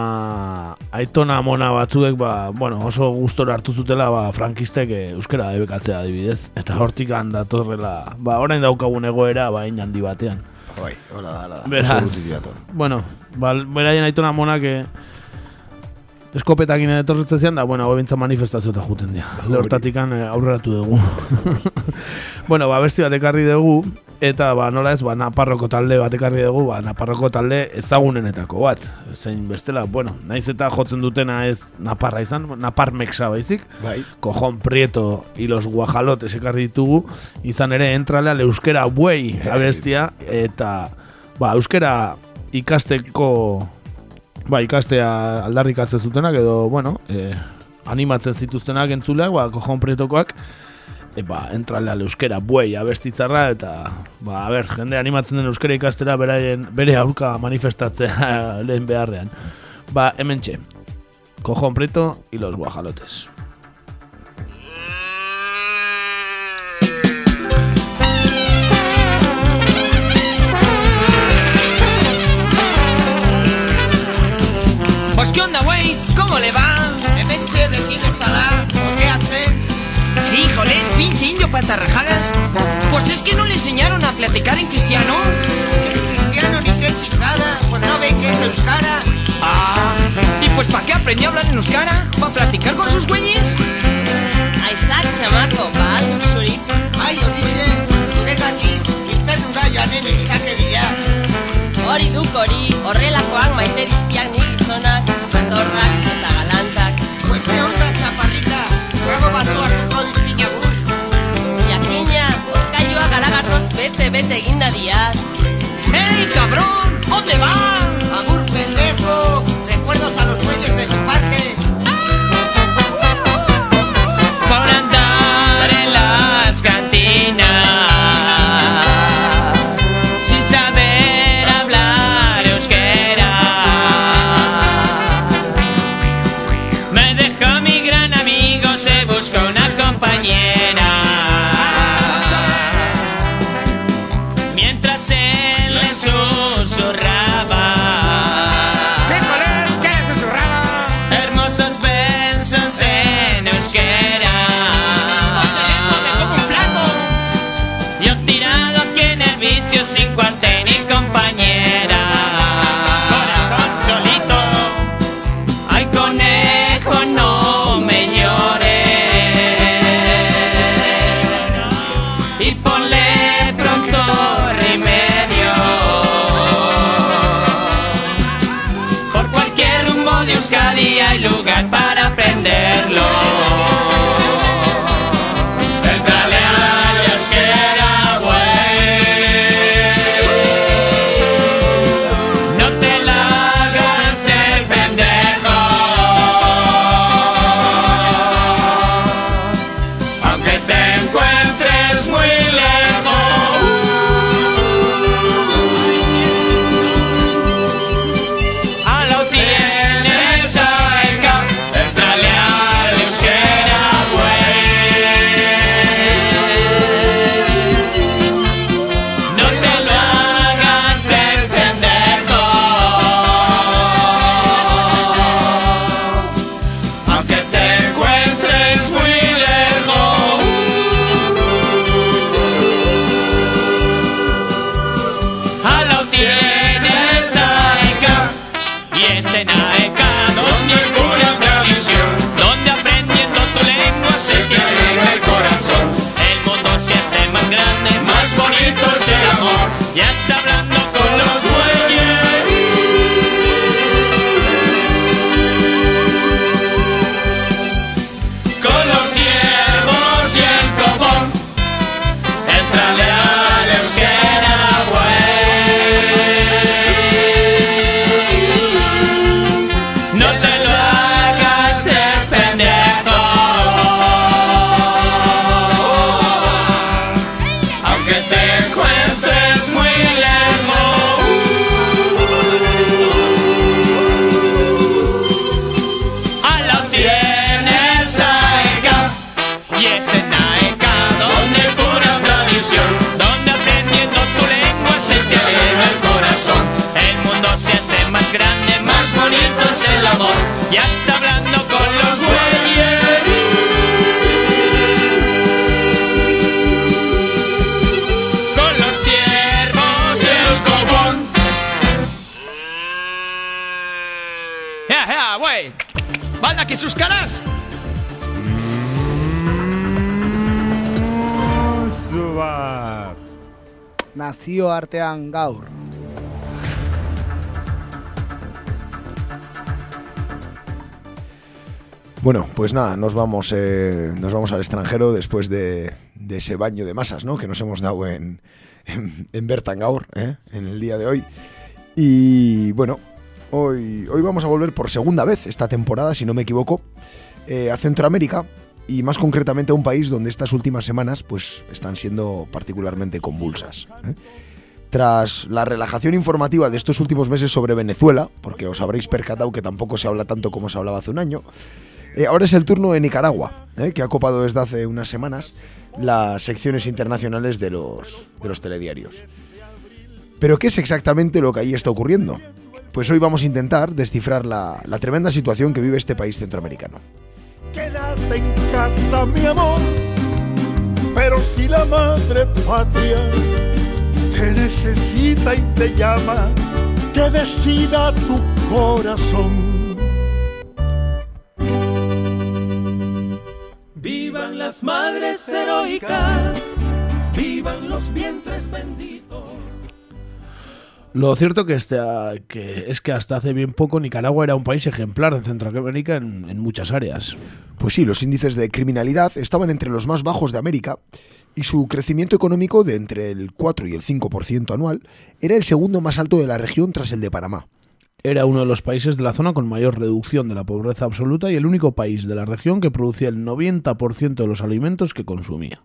aitona mona batzuek ba, bueno, oso gustora hartu zutela ba, frankistek e, euskara debekatzea adibidez. Eta hortik datorrela, ba, orain daukagun egoera ba, hain handi batean. Bai, hola hola. Beraz. Dator. Bueno, ba, beraien aitona monak e, eskopetakin etorritzen zian, da, bueno, hau bintza manifestazio eta juten dira. Hortatikan e, aurreratu dugu. bueno, ba, besti bat ekarri dugu, eta ba, nola ez, ba, Naparroko talde bat ekarri dugu, ba, Naparroko talde ezagunenetako bat. Zein bestela, bueno, naiz eta jotzen dutena ez Naparra izan, Napar Mexa baizik, Bai. Cojon Prieto y los Guajalotes ekarri ditugu, izan ere entralea euskera buei abestia, eta ba, euskera ikasteko ba, ikastea aldarrikatzen zutenak edo, bueno, eh, animatzen zituztenak entzuleak, ba, Cojon Prietokoak, e, ba, entralea euskera buei abestitzarra, eta, ba, a ber, jende animatzen den euskera ikastera beraien, bere aurka manifestatzea lehen beharrean. Ba, hemen txe, Cojon Prieto y los Guajalotes. Pues qué onda, indio patarrajadas. Pues es que no le enseñaron a platicar en cristiano. es cristiano ni que chingada, pues no ve que es euskara. Ah, y pues ¿para qué aprendió a hablar en euskara? ¿Para platicar con sus güeyes? Ahí está, chamaco, va, zurik. Ai, horixe, zuregatik, infernura joanen eitzake bila. Hori duk hori, horrelakoak maite dizkiak nik gizonak, jatorrak eta galantak. Pues que onda, chaparrita, bravo batuak uko garagardoz bete-bete eginda diat. ¡Ey, cabrón! ¿Dónde va? Agur, pendejo, recuerdos a los güeyes de tu parte. Por andar en las Bueno, pues nada, nos vamos, eh, nos vamos al extranjero después de, de, ese baño de masas ¿no? que nos hemos dado en, en, Bertangaur ¿eh? en el día de hoy. Y bueno, hoy, hoy vamos a volver por segunda vez esta temporada, si no me equivoco, eh, a Centroamérica y más concretamente a un país donde estas últimas semanas pues están siendo particularmente convulsas. ¿eh? Tras la relajación informativa de estos últimos meses sobre Venezuela, porque os habréis percatado que tampoco se habla tanto como se hablaba hace un año, eh, ahora es el turno de Nicaragua, eh, que ha copado desde hace unas semanas las secciones internacionales de los, de los telediarios. Pero ¿qué es exactamente lo que ahí está ocurriendo? Pues hoy vamos a intentar descifrar la, la tremenda situación que vive este país centroamericano. Quédate en casa, mi amor, pero si la madre patria te necesita y te llama, que decida tu corazón. Las madres heroicas, vivan los vientres benditos. Lo cierto que, este, que es que hasta hace bien poco Nicaragua era un país ejemplar en Centroamérica en, en, muchas áreas. Pues sí, los índices de criminalidad estaban entre los más bajos de América y su crecimiento económico de entre el 4 y el 5% anual era el segundo más alto de la región tras el de Panamá. Era uno de los países de la zona con mayor reducción de la pobreza absoluta y el único país de la región que producía el 90% de los alimentos que consumía.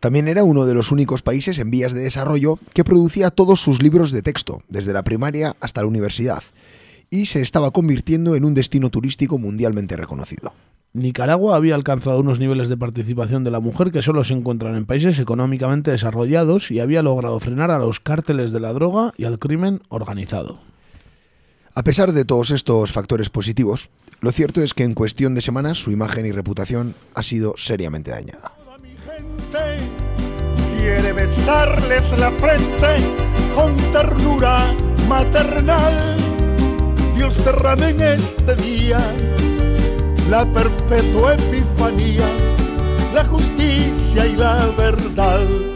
También era uno de los únicos países en vías de desarrollo que producía todos sus libros de texto, desde la primaria hasta la universidad, y se estaba convirtiendo en un destino turístico mundialmente reconocido. Nicaragua había alcanzado unos niveles de participación de la mujer que solo se encuentran en países económicamente desarrollados y había logrado frenar a los cárteles de la droga y al crimen organizado. A pesar de todos estos factores positivos, lo cierto es que en cuestión de semanas su imagen y reputación ha sido seriamente dañada quiere besarles la frente con ternura maternal. Dios derrame en este día la perpetua epifanía, la justicia y la verdad.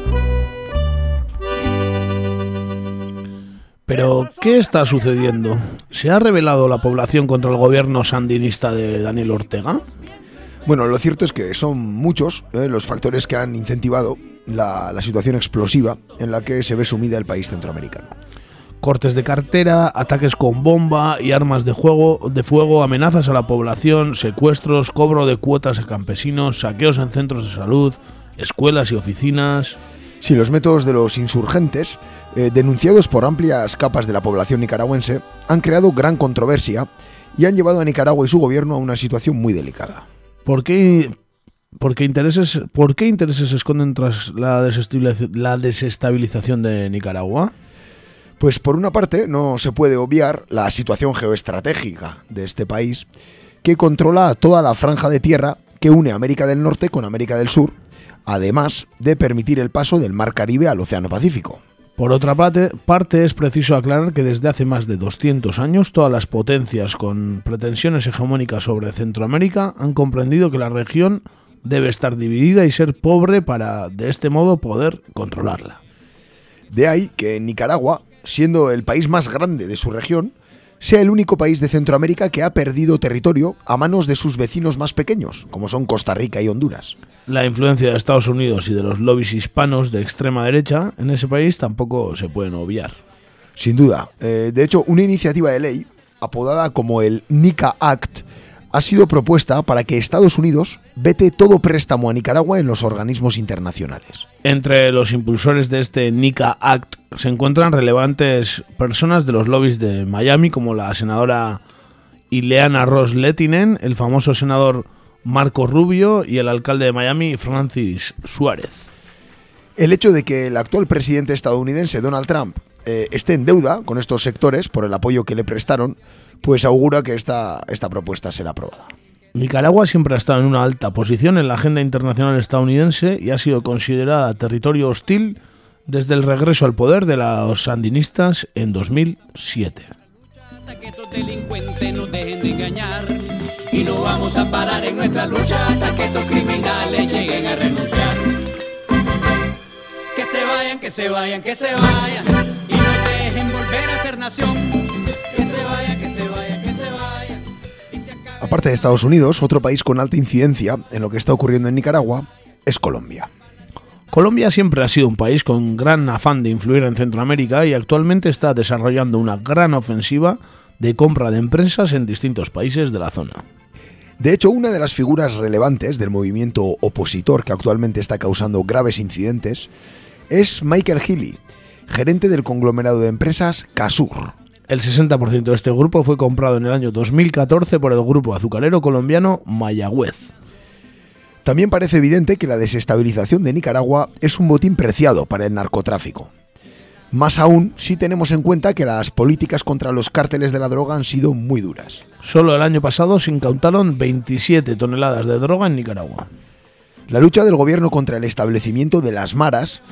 Pero, ¿qué está sucediendo? ¿Se ha revelado la población contra el gobierno sandinista de Daniel Ortega? Bueno, lo cierto es que son muchos eh, los factores que han incentivado la, la, situación explosiva en la que se ve sumida el país centroamericano. Cortes de cartera, ataques con bomba y armas de, juego, de fuego, amenazas a la población, secuestros, cobro de cuotas a campesinos, saqueos en centros de salud, escuelas y oficinas. Sí, los métodos de los insurgentes, eh, denunciados por amplias capas de la población nicaragüense, han creado gran controversia y han llevado a Nicaragua y su gobierno a una situación muy delicada. ¿Por qué, por qué, intereses, ¿por qué intereses se esconden tras la desestabilización, la desestabilización de Nicaragua? Pues por una parte no se puede obviar la situación geoestratégica de este país que controla toda la franja de tierra que une América del Norte con América del Sur, además de permitir el paso del Mar Caribe al Océano Pacífico. Por otra parte, parte, es preciso aclarar que desde hace más de 200 años todas las potencias con pretensiones hegemónicas sobre Centroamérica han comprendido que la región debe estar dividida y ser pobre para de este modo poder controlarla. De ahí que Nicaragua, siendo el país más grande de su región, sea el único país de Centroamérica que ha perdido territorio a manos de sus vecinos más pequeños, como son Costa Rica y Honduras. La influencia de Estados Unidos y de los lobbies hispanos de extrema derecha en ese país tampoco se pueden obviar. Sin duda. Eh, de hecho, una iniciativa de ley, apodada como el NICA Act, ha sido propuesta para que Estados Unidos vete todo préstamo a Nicaragua en los organismos internacionales. Entre los impulsores de este NICA Act se encuentran relevantes personas de los lobbies de Miami, como la senadora Ileana Ross Lettinen, el famoso senador Marco Rubio y el alcalde de Miami, Francis Suárez. El hecho de que el actual presidente estadounidense, Donald Trump, eh, esté en deuda con estos sectores por el apoyo que le prestaron, pues augura que esta, esta propuesta será aprobada. Nicaragua siempre ha estado en una alta posición en la agenda internacional estadounidense y ha sido considerada territorio hostil desde el regreso al poder de los sandinistas en 2007. Y no vamos a parar en nuestra lucha hasta que estos criminales lleguen a renunciar. Que se vayan, que se vayan, que se vayan. Y no dejen volver a ser nación. Que se vayan, que se vayan, que se vayan. Aparte de Estados Unidos, otro país con alta incidencia en lo que está ocurriendo en Nicaragua es Colombia. Colombia siempre ha sido un país con gran afán de influir en Centroamérica y actualmente está desarrollando una gran ofensiva de compra de empresas en distintos países de la zona. De hecho, una de las figuras relevantes del movimiento opositor que actualmente está causando graves incidentes es Michael Healy, gerente del conglomerado de empresas Casur. El 60% de este grupo fue comprado en el año 2014 por el grupo azucarero colombiano Mayagüez. También parece evidente que la desestabilización de Nicaragua es un botín preciado para el narcotráfico. Más aún si tenemos en cuenta que las políticas contra los cárteles de la droga han sido muy duras. Solo el año pasado se incautaron 27 toneladas de droga en Nicaragua. La lucha del gobierno contra el establecimiento de las maras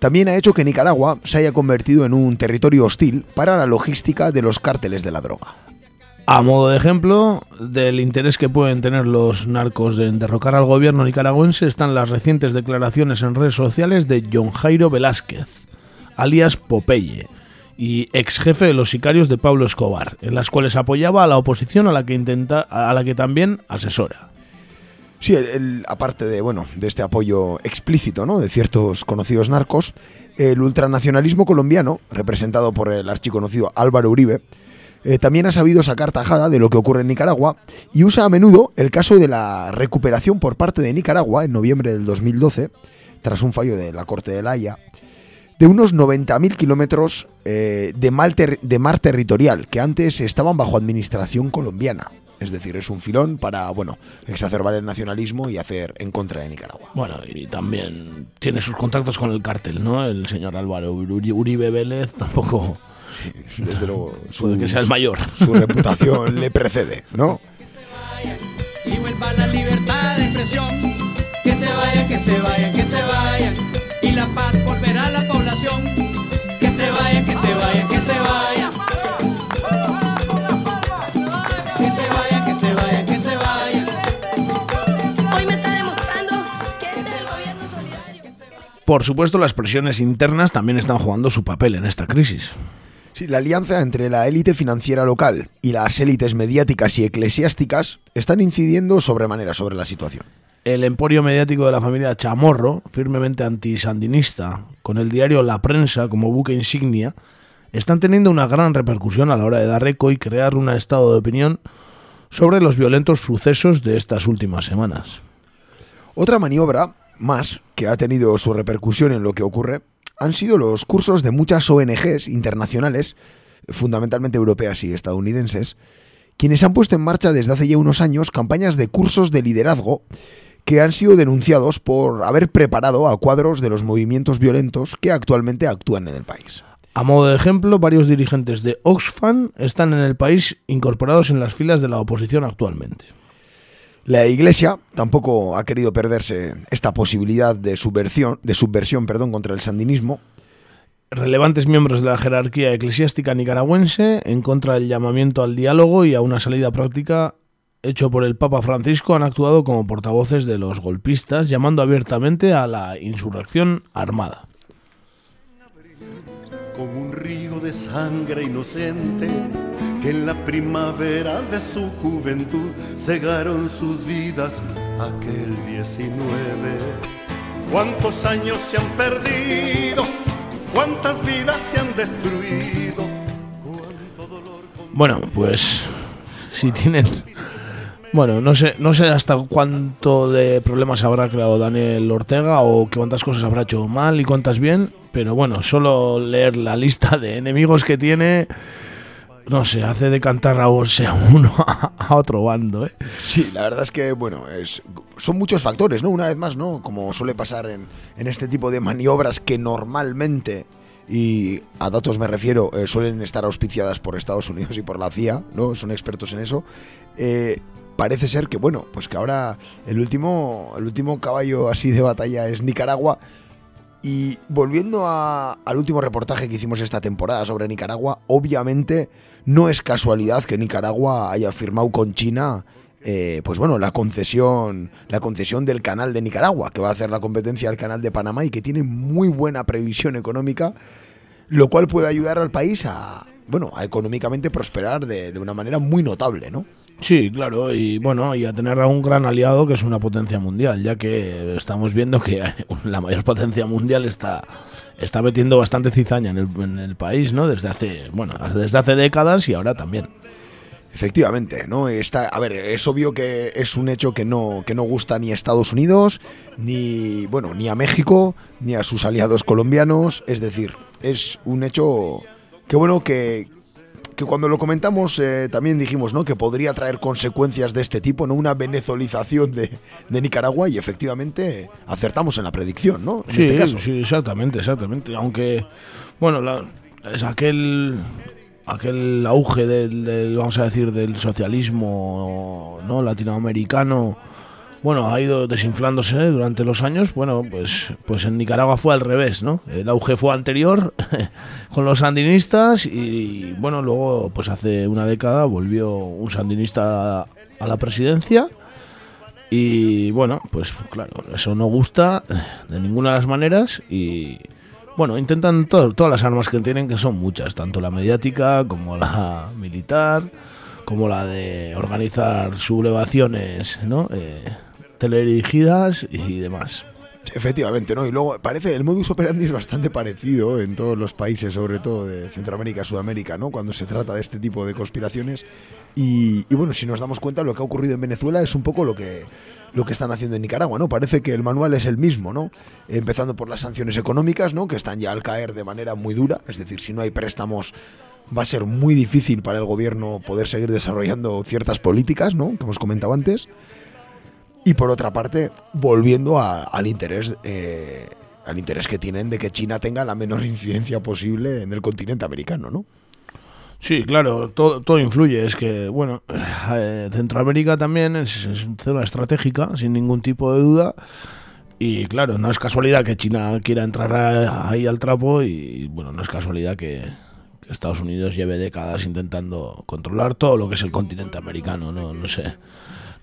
también ha hecho que Nicaragua se haya convertido en un territorio hostil para la logística de los cárteles de la droga. A modo de ejemplo del interés que pueden tener los narcos en derrocar al gobierno nicaragüense están las recientes declaraciones en redes sociales de John Jairo Velázquez, alias Popeye, y ex jefe de los sicarios de Pablo Escobar, en las cuales apoyaba a la oposición a la que intenta, a la que también asesora. Sí, aparte de bueno de este apoyo explícito ¿no? de ciertos conocidos narcos, el ultranacionalismo colombiano, representado por el archiconocido Álvaro Uribe, eh, también ha sabido sacar tajada de lo que ocurre en Nicaragua y usa a menudo el caso de la recuperación por parte de Nicaragua en noviembre del 2012, tras un fallo de la Corte de la Haya, de unos 90.000 kilómetros eh, de, mal ter- de mar territorial que antes estaban bajo administración colombiana. Es decir, es un filón para, bueno, exacerbar el nacionalismo y hacer en contra de Nicaragua. Bueno, y también tiene sus contactos con el cártel, ¿no? El señor Álvaro Uri- Uribe Vélez tampoco... Desde luego, Puede que sea el mayor. Su reputación le precede, ¿no? y vuelva la libertad de expresión. Que se vayan, que se vayan, que se vayan. La paz volverá a la población. Que se vayan, que se vayan, que se vayan. Que se vayan, que se vayan, que se vayan. Hoy me está demostrando que es el gobierno solidario. Por supuesto, las presiones internas también están jugando su papel en esta crisis. Sí, la alianza entre la élite financiera local y las élites mediáticas y eclesiásticas están incidiendo sobremanera sobre la situación. El emporio mediático de la familia Chamorro, firmemente antisandinista, con el diario La Prensa como buque insignia, están teniendo una gran repercusión a la hora de dar eco y crear un estado de opinión sobre los violentos sucesos de estas últimas semanas. Otra maniobra más que ha tenido su repercusión en lo que ocurre han sido los cursos de muchas ONGs internacionales, fundamentalmente europeas y estadounidenses, quienes han puesto en marcha desde hace ya unos años campañas de cursos de liderazgo que han sido denunciados por haber preparado a cuadros de los movimientos violentos que actualmente actúan en el país. A modo de ejemplo, varios dirigentes de Oxfam están en el país incorporados en las filas de la oposición actualmente. La Iglesia tampoco ha querido perderse esta posibilidad de subversión, de subversión perdón, contra el sandinismo. Relevantes miembros de la jerarquía eclesiástica nicaragüense, en contra del llamamiento al diálogo y a una salida práctica hecho por el Papa Francisco, han actuado como portavoces de los golpistas, llamando abiertamente a la insurrección armada. Como un río de sangre inocente que en la primavera de su juventud cegaron sus vidas aquel 19. ¿Cuántos años se han perdido? ¿Cuántas vidas se han destruido? Bueno, pues si tienen... Bueno, no sé, no sé hasta cuánto de problemas habrá creado Daniel Ortega o cuántas cosas habrá hecho mal y cuántas bien, pero bueno, solo leer la lista de enemigos que tiene, no sé, hace decantar a un- sea uno a otro bando, ¿eh? Sí, la verdad es que, bueno, es, son muchos factores, ¿no? Una vez más, ¿no? Como suele pasar en, en este tipo de maniobras que normalmente, y a datos me refiero, eh, suelen estar auspiciadas por Estados Unidos y por la CIA, ¿no? Son expertos en eso. Eh, parece ser que, bueno, pues que ahora el último, el último caballo así de batalla es Nicaragua. Y volviendo al último reportaje que hicimos esta temporada sobre Nicaragua, obviamente no es casualidad que Nicaragua haya firmado con China eh, pues bueno, la concesión, la concesión del canal de Nicaragua, que va a hacer la competencia al canal de Panamá y que tiene muy buena previsión económica, lo cual puede ayudar al país a, bueno, a económicamente prosperar de, de una manera muy notable, ¿no? Sí, claro, y bueno, y a tener a un gran aliado que es una potencia mundial, ya que estamos viendo que la mayor potencia mundial está, está metiendo bastante cizaña en el, en el país, ¿no? Desde hace, bueno, desde hace décadas y ahora también. Efectivamente, ¿no? Está, a ver, es obvio que es un hecho que no, que no gusta ni a Estados Unidos, ni bueno, ni a México, ni a sus aliados colombianos. Es decir, es un hecho que bueno que, que cuando lo comentamos eh, también dijimos ¿no? que podría traer consecuencias de este tipo, ¿no? Una venezolización de, de Nicaragua y efectivamente acertamos en la predicción, ¿no? En sí, este caso. sí, exactamente, exactamente. Aunque, bueno, la- es aquel aquel auge del, del, vamos a decir, del socialismo no latinoamericano, bueno, ha ido desinflándose durante los años. Bueno, pues, pues en Nicaragua fue al revés, ¿no? El auge fue anterior con los sandinistas y, bueno, luego, pues hace una década volvió un sandinista a, la presidencia. Y bueno, pues claro, eso no gusta de ninguna de las maneras y bueno, intentan todas las armas que tienen, que son muchas, tanto la mediática como la militar, como la de organizar sublevaciones, ¿no? Eh, teledirigidas y demás. Efectivamente, ¿no? Y luego parece, el modus operandi es bastante parecido en todos los países, sobre todo de Centroamérica, Sudamérica, ¿no? Cuando se trata de este tipo de conspiraciones. Y, y bueno, si nos damos cuenta, lo que ha ocurrido en Venezuela es un poco lo que, lo que están haciendo en Nicaragua, ¿no? Parece que el manual es el mismo, ¿no? Empezando por las sanciones económicas, ¿no? Que están ya al caer de manera muy dura. Es decir, si no hay préstamos, va a ser muy difícil para el gobierno poder seguir desarrollando ciertas políticas, ¿no? Que hemos comentado antes. Y por otra parte, volviendo a- al interés eh, al interés que tienen de que China tenga la menor incidencia posible en el continente americano, ¿no? Sí, claro, todo, todo influye. Es que, bueno, eh, Centroamérica también es, es zona estratégica, sin ningún tipo de duda. Y claro, no es casualidad que China quiera entrar ahí al trapo y, bueno, no es casualidad que, que Estados Unidos lleve décadas intentando controlar todo lo que es el continente americano. No, no sé.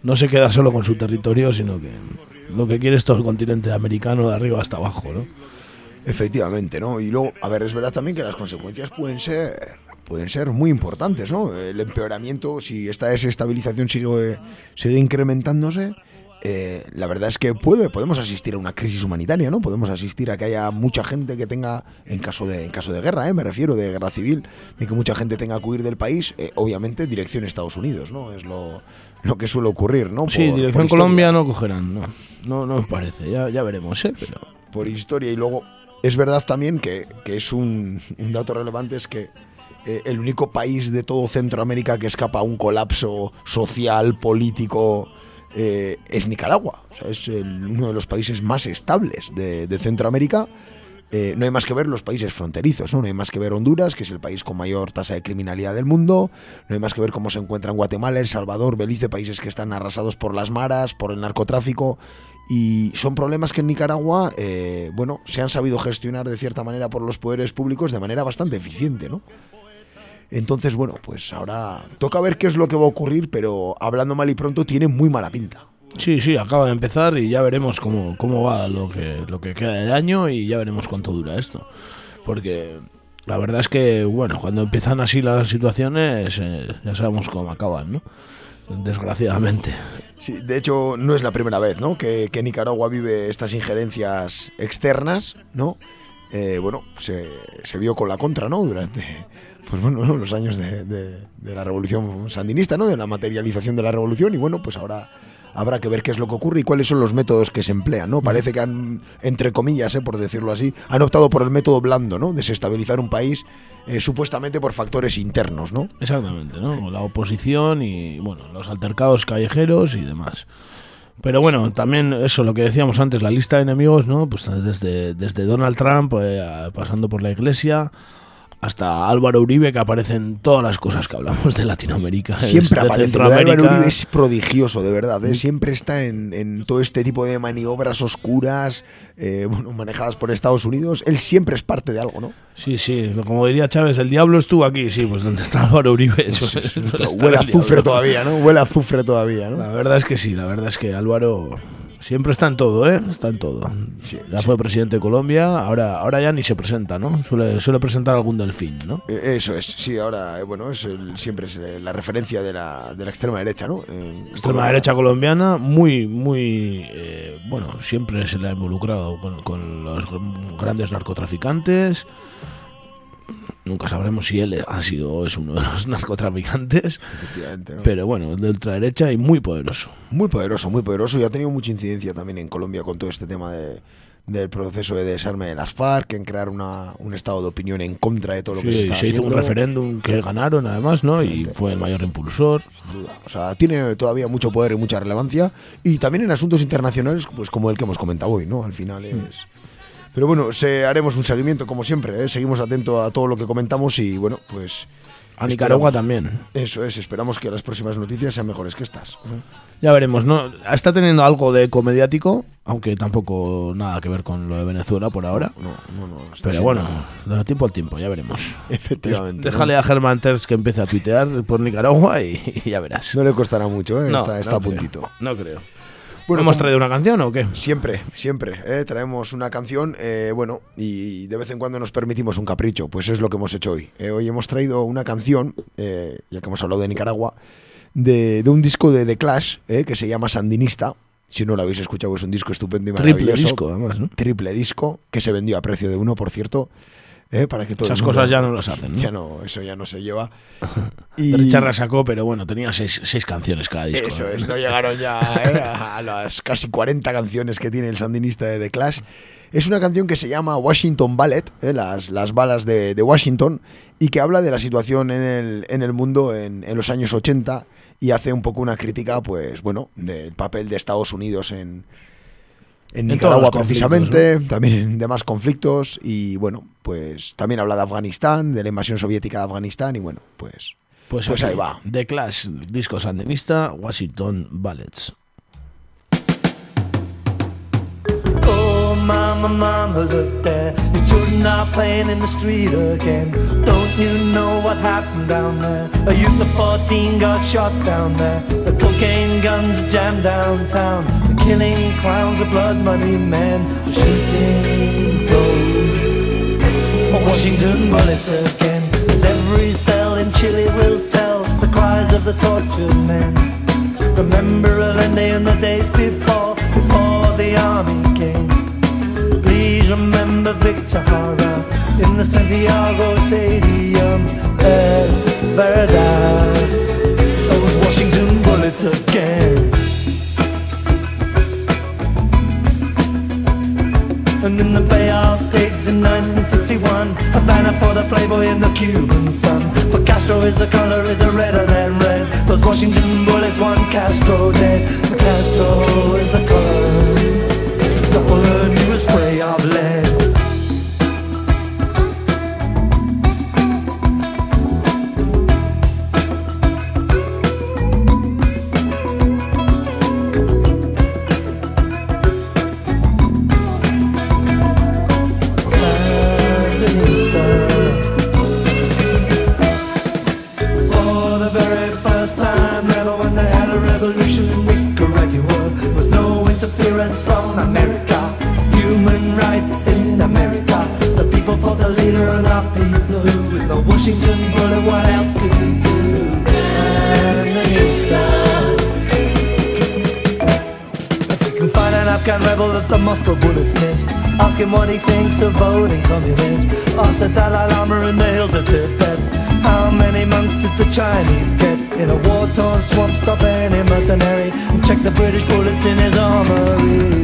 No se queda solo con su territorio, sino que lo que quiere es todo el continente americano de arriba hasta abajo, ¿no? Efectivamente, ¿no? Y luego, a ver, es verdad también que las consecuencias pueden ser pueden ser muy importantes, ¿no? El empeoramiento, si esta desestabilización sigue, sigue incrementándose, eh, la verdad es que puede, podemos asistir a una crisis humanitaria, ¿no? Podemos asistir a que haya mucha gente que tenga, en caso de, en caso de guerra, ¿eh? me refiero, de guerra civil, de que mucha gente tenga que huir del país, eh, obviamente dirección Estados Unidos, ¿no? Es lo, lo que suele ocurrir, ¿no? Sí, dirección. Colombia no cogerán, no. No, no me parece, ya, ya veremos, ¿eh? Pero... por historia y luego es verdad también que, que es un, un dato relevante es que eh, el único país de todo Centroamérica que escapa a un colapso social, político, eh, es Nicaragua. O sea, es el- uno de los países más estables de, de Centroamérica. Eh, no hay más que ver los países fronterizos, ¿no? No hay más que ver Honduras, que es el país con mayor tasa de criminalidad del mundo. No hay más que ver cómo se encuentran Guatemala, El Salvador, Belice, países que están arrasados por las maras, por el narcotráfico. Y son problemas que en Nicaragua, eh, bueno, se han sabido gestionar de cierta manera por los poderes públicos de manera bastante eficiente, ¿no? Entonces, bueno, pues ahora toca ver qué es lo que va a ocurrir, pero hablando mal y pronto tiene muy mala pinta. Sí, sí, acaba de empezar y ya veremos cómo, cómo va lo que, lo que queda de año y ya veremos cuánto dura esto. Porque la verdad es que, bueno, cuando empiezan así las situaciones, eh, ya sabemos cómo acaban, ¿no? Desgraciadamente. Sí, de hecho, no es la primera vez, ¿no? Que, Nicaragua vive estas injerencias externas, ¿no? Eh, bueno, se, se vio con la contra, ¿no? Durante, pues bueno, ¿no? los años de la revolución sandinista, ¿no? De la materialización de la revolución y bueno, pues ahora habrá que ver qué es lo que ocurre y cuáles son los métodos que se emplean, ¿no? Parece que han, entre comillas, ¿eh? por decirlo así, han optado por el método blando, ¿no? Desestabilizar un país eh, supuestamente por factores internos, ¿no? Exactamente, ¿no? La oposición y, bueno, los altercados callejeros y demás. Pero bueno, también eso, lo que decíamos antes, la lista de enemigos, ¿no? Pues desde, desde Donald Trump, eh, pasando por la iglesia, hasta Álvaro Uribe, que aparece en todas las cosas que hablamos de Latinoamérica. Siempre de aparece. Lo de Álvaro. Uribe es prodigioso, de verdad. ¿eh? Siempre está en, en todo este tipo de maniobras oscuras, eh, bueno, manejadas por Estados Unidos. Él siempre es parte de algo, ¿no? Sí, sí, como diría Chávez, el diablo estuvo aquí, sí, pues donde está Álvaro Uribe. eso- Huele a azufre diablo. todavía, ¿no? Huele a azufre todavía, ¿no? La verdad es que sí, la verdad es que Álvaro siempre está en todo, ¿eh? Está en todo. ya fue presidente de Colombia, ahora, ahora ya ni se presenta, ¿no? Suele, suele presentar algún delfín, ¿no? Eh, Eso es, sí, ahora, eh, bueno, es el- siempre es la referencia de la, de la extrema derecha, ¿no? En Extrema Colombia. derecha colombiana, muy, muy. eh, bueno, siempre se le ha involucrado con, con los gr- grandes narcotraficantes. Nunca sabremos si él ha sido es uno de los narcotraficantes. Efectivamente, ¿no? Pero bueno, de ultraderecha y muy poderoso. Muy poderoso, muy poderoso y ha tenido mucha incidencia también en Colombia con todo este tema de, del proceso de desarme de las FARC, en crear una, un estado de opinión en contra de todo lo que se está se hizo un referéndum que ganaron además, ¿no? Y fue el mayor impulsor. O sea, tiene todavía mucho poder y mucha relevancia. Y también en asuntos internacionales, pues como el que hemos comentado hoy, ¿no? Al final es. Pero bueno, se, haremos un seguimiento como siempre, ¿eh? seguimos atentos a todo lo que comentamos y bueno, pues. A Nicaragua también. Eso es, esperamos que las próximas noticias sean mejores que estas. Ya veremos, ¿no? Está teniendo algo de comediático, aunque tampoco nada que ver con lo de Venezuela por ahora. No, no, no. está Pero bueno, de tiempo al tiempo, ya veremos. Efectivamente. Déjale a Germán Terz que empiece a tuitear por Nicaragua y, y ya verás. No le costará mucho, ¿eh? No, está está no a creo, puntito. No creo. Bueno, ¿Hemos traído una canción o qué? Siempre, siempre. ¿eh? Traemos una canción, eh, bueno, y de vez en cuando nos permitimos un capricho. Pues es lo que hemos hecho hoy. Eh, hoy hemos traído una canción, eh, ya que hemos hablado de Nicaragua, de, de un disco de The Clash, eh, que se llama Sandinista. Si no lo habéis escuchado, es un disco estupendo y Triple maravilloso. disco, además, ¿no? Triple disco, que se vendió a precio de uno, por cierto. Eh, para que todo el Esas cosas ya no las hacen, ¿no? Ya no, eso ya no se lleva. Richard la sacó, pero bueno, tenía seis, seis canciones cada disco. Eso ¿no? es, no llegaron ya eh, a las casi 40 canciones que tiene el sandinista de The Clash. Es una canción que se llama Washington Ballet, eh, las, las balas de, de Washington, y que habla de la situación en el, en el mundo en, en los años 80 y hace un poco una crítica, pues bueno, del papel de Estados Unidos en, en Nicaragua precisamente, también en demás conflictos, y bueno, pues también habla de Afganistán, de la invasión soviética de Afganistán, y bueno, pues, Pues, pues aquí, ahí va. The Clash, disco sandinista, Washington Ballets. Mama, mama, look there. Your children are playing in the street again. Don't you know what happened down there? A youth of 14 got shot down there. The cocaine guns are jammed downtown. The killing clowns, the blood money men, shooting. Oh, Washington bullets again. As every cell in Chile will tell the cries of the tortured men. Remember Allende in the days before, before the army came. Remember Victor Hara in the Santiago Stadium. Es verdad, those Washington bullets again. And in the Bay of Pigs in 1961, Havana for the Playboy and the Cuban sun. For Castro is the color is a redder than red. Those Washington bullets want Castro dead. For Castro is the color, the bullet new spray of him what he thinks of voting communist oh, Ask the Dalai Lama in the hills of Tibet. How many monks did the Chinese get? In a war-torn swamp, stop any mercenary And check the British bullets in his armory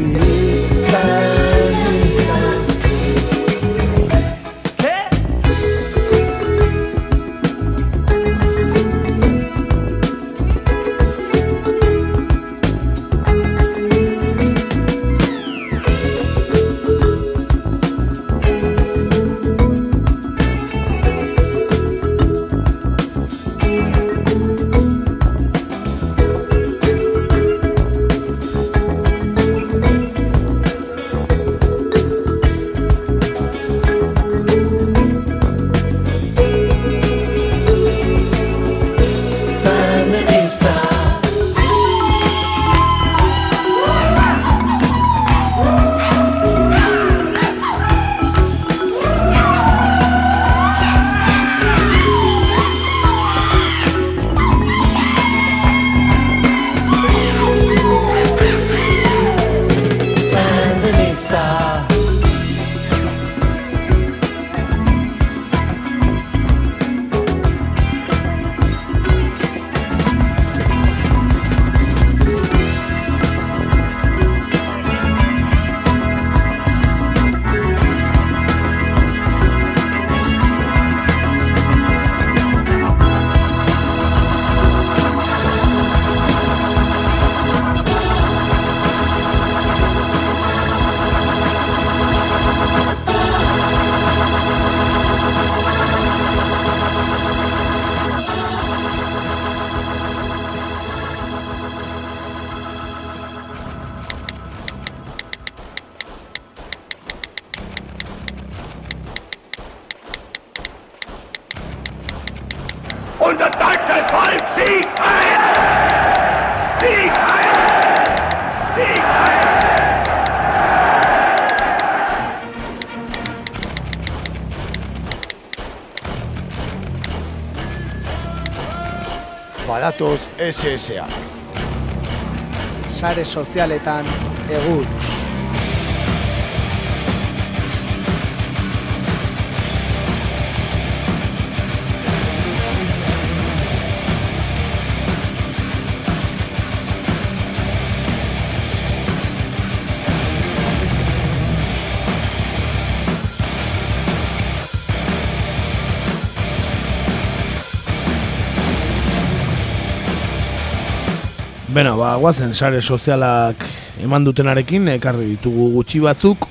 Aparatos SSA. Sare sozialetan egur. Beno, ba, guazen sare sozialak eman dutenarekin, ekarri ditugu gutxi batzuk,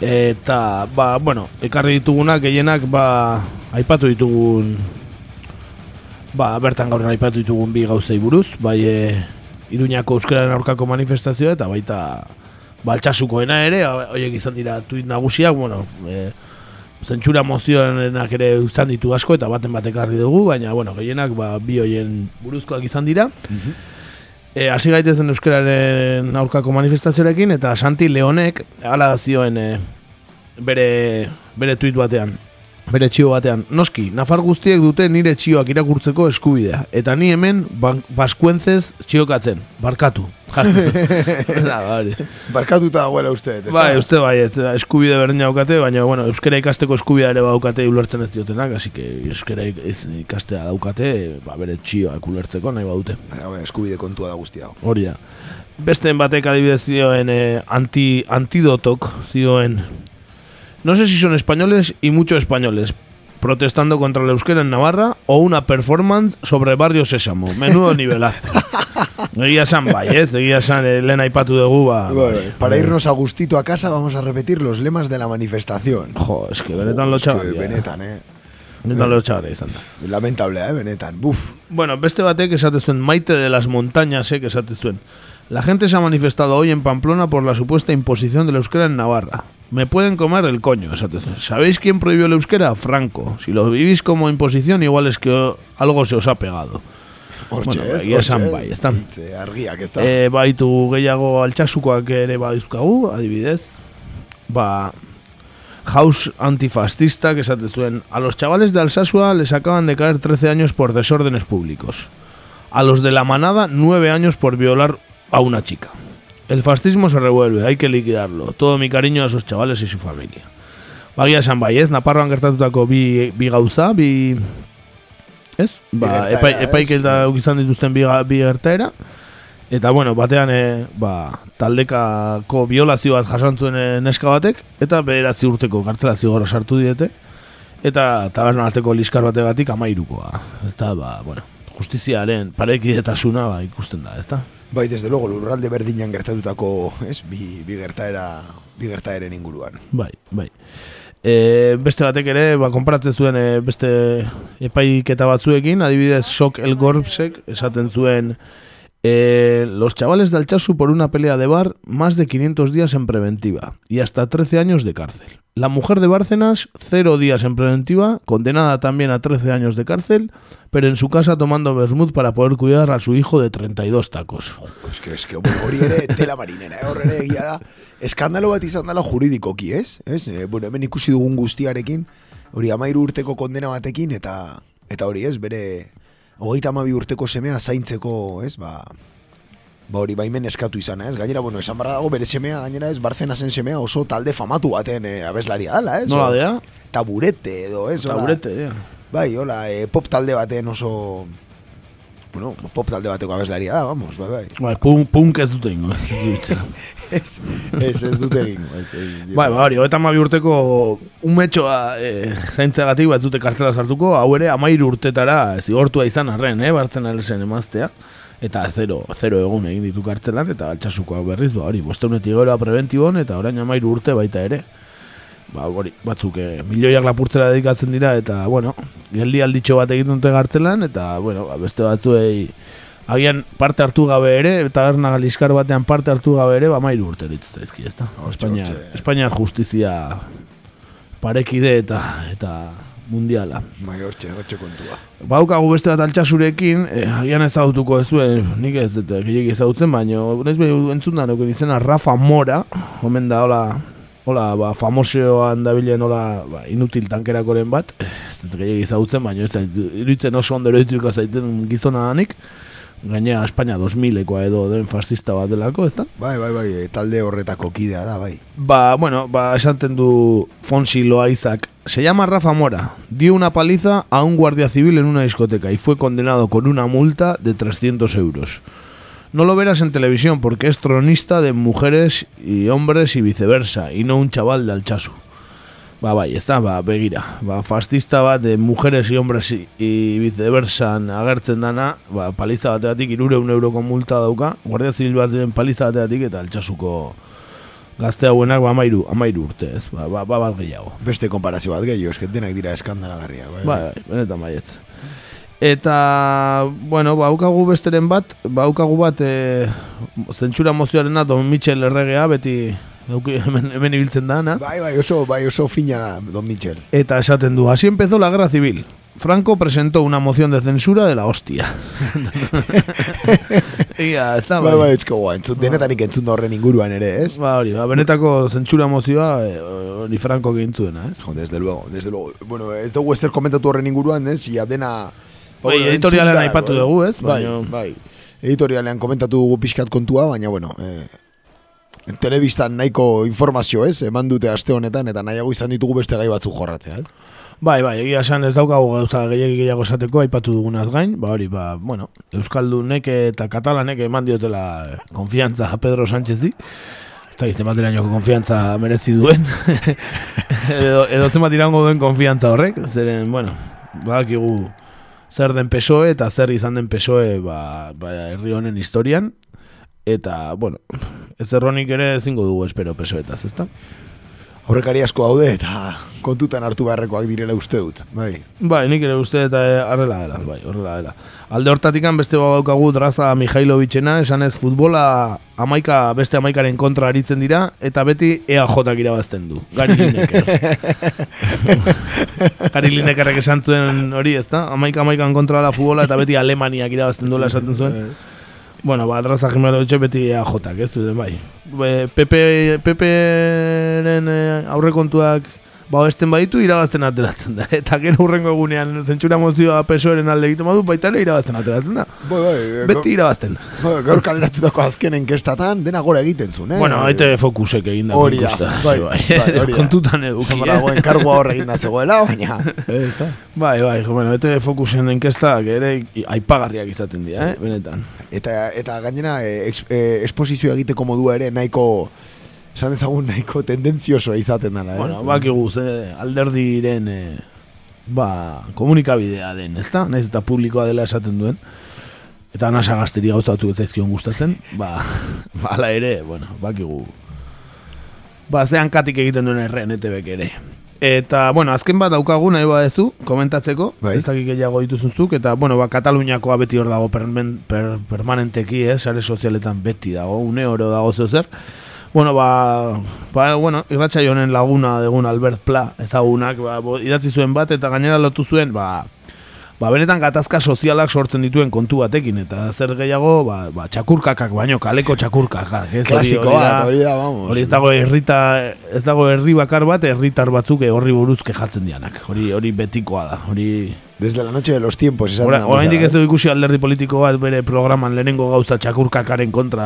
eta, ba, bueno, ekarri ditugunak gehienak, ba, aipatu ditugun, ba, bertan gaur aipatu ditugun bi gauzei buruz, bai, e, Iruñako euskararen aurkako manifestazioa, eta baita, baltsasukoena ere, horiek izan dira tuit nagusiak, bueno, e, zentsura mozioenak ere izan ditu asko, eta baten bat ekarri dugu, baina, bueno, gehienak, ba, bi hoien buruzkoak izan dira. E, hasi gaitezen euskararen aurkako manifestazioarekin eta Santi Leonek hala zioen e, bere bere tuit batean, bere txio batean. Noski, Nafar guztiek dute nire txioak irakurtzeko eskubidea eta ni hemen baskuentzez txiokatzen, barkatu. da, bari. Barkatuta dagoela uste. Bai, uste bai, ez, eskubide berdina daukate, baina bueno, euskara ikasteko eskubidea ere daukate ulertzen ez diotenak, así que ez ikastea daukate, ba, bere txioak ulertzeko nahi badute. Baina, bai, eskubide kontua da guzti hau. Hori da. Beste batek adibidez zioen eh, anti, antidotok zioen No sé si son españoles y muchos españoles protestando contra el euskera en Navarra o una performance sobre Barrio Sésamo. Menudo nivelazo. Egia esan bai, ez? Egia esan eh, lehen aipatu dugu, ba... Bueno, para irnos a gustito a casa vamos a repetir los lemas de la manifestación. Jo, es que benetan es que lotxagarria. benetan, eh. Benetan lotxagarria izan da. Lamentable, eh, benetan. Buf. Bueno, beste batek esate zuen Maite de las montañas, eh, que esate zuen. La gente se ha manifestado hoy en Pamplona por la supuesta imposición del euskera en Navarra. Me pueden comer el coño. ¿Sabéis quién prohibió el euskera? Franco. Si lo vivís como imposición, igual es que algo se os ha pegado. Hortxe, Bueno, ez? esan bai, hitze, argiak, ez da? E, baitu gehiago altxasukoak ere badizkagu, adibidez. Ba, House antifascista que esate zuen. A los chavales de Alsasua les acaban de caer 13 años por desórdenes públicos. A los de la manada 9 años por violar a una chica. El fascismo se revuelve, hay que liquidarlo. Todo mi cariño a esos chavales y su familia. Bagia esan bai, ez? Naparroan gertatutako bi, bi gauza, bi... Ez? Ba, epai, ez? epaiketa izan dituzten bi, bi gertaera. Eta, bueno, batean, e, ba, taldekako violazio bat jasan zuen eh, neska batek, eta bederatzi urteko kartzela zigorra sartu diete, eta taberna arteko liskar bategatik amairukoa. Ez da, ba, bueno, justiziaren parekidetasuna ba, ikusten da, ez da? Bai, desde luego, lurralde berdinan gertatutako, ez, bi, bi gertaera, bi gertaeren inguruan. Bai, bai. E, beste batek ere, ba, konparatzen zuen e, beste epaiketa batzuekin, adibidez Sok El Gorbsek esaten zuen e, los chavales de Alchazu por una pelea de bar más de 500 días en preventiva y hasta 13 años de cárcel. La mujer de Bárcenas, cero días en preventiva, condenada también a 13 años de cárcel, pero en su casa tomando vermut para poder cuidar a su hijo de 32 tacos. Es que, es que hori ere tela marinera, eh? horre ere egia da. Eskandalo bat izan dela juridikoki, ez? ez? E, bueno, hemen ikusi dugun guztiarekin, hori amairu urteko kondena batekin, eta eta hori ez, bere hogeita amabi urteko semea zaintzeko, ez, ba, ba hori baimen eskatu izana, ez? Gainera, bueno, esan barra dago bere semea, gainera ez, Barzena zen semea oso talde famatu baten e, abeslaria dela, ez? Nola dea? Taburete edo, ez? Taburete, ja. Bai, hola, e, pop talde baten oso... Bueno, pop talde bateko abeslaria da, vamos, bai, bai. Bai, punk, punk ez dute ingo. ez, ez, ez dute egingo, ez, ez, Bai, ba, hori, mabi urteko umetxoa e, zaintzeagatik bat dute kartela sartuko, hau ere amairu urtetara zigortua izan arren, eh, bartzen alesen emaztea. Eta zero, zero egun egin ditu kartzelan, eta altxasukoak berriz, ba, hori, bosteunetik gora preventibon, eta orain amairu urte baita ere. Ba, hori, batzuk, eh, milioiak lapurtzera dedikatzen dira, eta, bueno, geldi alditxo bat egiten dute kartzelan, eta, bueno, ba, beste batzuei, agian parte hartu gabe ere, eta berna galizkar batean parte hartu gabe ere, ba, mairu urte ditu zaizki, ezta? Espainiar, Espainiar justizia parekide eta eta mundiala. Bai, hortxe, hortxe kontua. Baukagu beste bat altxasurekin, eh, agian ezagutuko ez duen, nik ez dut gehiagik ezagutzen, baina ez behi entzun da izena Rafa Mora, omen da, hola, hola, ba, famosioan dabilen, hola, ba, inutil tankerakoren bat, ez dut gehiagik ezagutzen, baina ez da, iruditzen oso ondo eroituko zaiten gizona danik, gainera Espainia 2000ekoa edo den fascista bat delako, ez da? Bai, bai, bai, e, talde horretako kidea da, bai. Ba, bueno, ba, esaten du Fonsi Loaizak. Se llama Rafa Mora. Dio una paliza a un guardia civil en una discoteca y fue condenado con una multa de 300 euros. No lo verás en televisión porque es tronista de mujeres y hombres y viceversa, y no un chaval de Alchazu. Ba, bai, ez da, ba, begira. Ba, fascista bat de mujeres y hombres y, y viceversa agertzen dana, ba, paliza bateatik, irureun euroko multa dauka, guardia zibil baten paliza bateatik eta altxasuko gazte hauenak ba, amairu, amairu urte, ez, ba, ba, ba bat gehiago. Beste konparazio bat gehiago, esket denak dira eskandalagarria. Bai, Bai, bai, benetan baietz. Eta, bueno, baukagu besteren bat, baukagu bat, e, zentsura mozioarena Don Michel erregea, beti dauki, hemen, hemen ibiltzen da, na? Bai, bai, oso, bai, oso fina da, Don Michel. Eta esaten du, así empezó la guerra civil. Franco presentó una moción de censura de la hostia. Ia, ez da, Bai, bai, etzko guai, entzun, denetarik entzun da horren inguruan ere, ez? Ba, hori, ba, benetako zentsura mozioa, eh, hori Franco gintzuena, ez? Jo, desde luego, desde luego. Bueno, ez dugu ezer komentatu horren inguruan, ez? Ia dena... Bai, Bueno, editorialean aipatu bai. dugu, ez? Bai, bai. Editorialean komentatu dugu pixkat kontua, baina, bueno, eh, telebistan nahiko informazio, ez? Eman dute aste honetan, eta nahiago izan ditugu beste gai batzuk jorratzea, ez? Bai, bai, egia esan ez daukagu gauza gehiagi gehiago esateko aipatu dugunaz gain, ba hori, ba, bueno, Euskaldunek eta Katalanek eman diotela eh, konfiantza a Pedro Sánchezi, eta gizte baterainoko konfiantza merezi duen, edo, edo zenbat irango duen konfiantza horrek, zeren, bueno, badakigu zer den PSOE eta zer izan den PSOE ba, ba, herri honen historian, eta, bueno, ez erronik ere ezingo dugu espero PSOEtaz, ezta? Horrekari asko daude eta kontutan hartu beharrekoak direla uste dut, bai. Bai, nik ere uste eta eh, horrela dela, bai, horrela dela. Alde hortatikan beste daukagu Draza Mihailovicena, esan ez futbola amaika, beste amaikaren kontra aritzen dira, eta beti EAJ irabazten du. Gari Lineker. Gari Linekerrek esan zuen hori, ez da? Amaika amaikan kontra da futbola, eta beti Alemaniak irabazten duela esaten zuen. Bueno, ba, Draza Mihailovic beti EAJak, ez zuten, bai. Be, Pepe, Peperen eh, aurrekontuak ba esten baditu irabazten ateratzen da. Eta gero hurrengo egunean zentsura mozioa pesoeren alde egiten badu, baita ere irabazten ateratzen da. Bai, bai, Beti irabazten. Bai, gaur kaleratutako azken enkestatan dena gora egiten zuen, eh? Bueno, haite fokusek egin da. Hori da, bai, bai, hori da. Kontutan eduki. Esan badagoen kargua hor egin da zegoela, baina... da. Bai, bai, jo, bueno, ete fokusen enkestak ere aipagarriak izaten dira, eh, benetan. Eta, eta gainera, eh, eh, egiteko modua ere nahiko... Esan ezagun nahiko tendentziosoa izaten dela, eh? Bueno, bakigu, ze alderdiren, eh, ba, komunikabidea den, ezta? Naiz eta publikoa dela esaten duen. Eta nasa gazteri gauza batzuk ez zaizkion gustatzen, ba, ba, hala ere, bueno, bakigu. Ba, zean katik egiten duen erren ETBek ere. Eta, bueno, azken bat daukagu nahi badezu, komentatzeko, Bai. ez dakik gehiago dituzunzuk, eta, bueno, ba, Kataluniakoa beti hor dago permen, per, permanenteki, eh, sare sozialetan beti dago, une oro dago zeo zer. Bueno, ba, ba bueno, irratxa honen laguna degun Albert Pla, ezagunak, ba, bo, idatzi zuen bat, eta gainera lotu zuen, ba, ba, benetan gatazka sozialak sortzen dituen kontu batekin, eta zer gehiago, ba, ba txakurkakak baino, kaleko txakurkakak. ez, Klasiko bat, hori da, vamos. Hori ez dago herrita, ez dago herri bakar bat, herritar batzuk horri buruz kejatzen dianak. Hori hori betikoa da. Hori Desde la noche de los tiempos, esaten Ora, oraindik ez bezala, du ikusi alderdi politiko bat bere programan lehenengo gauza txakurkakaren kontra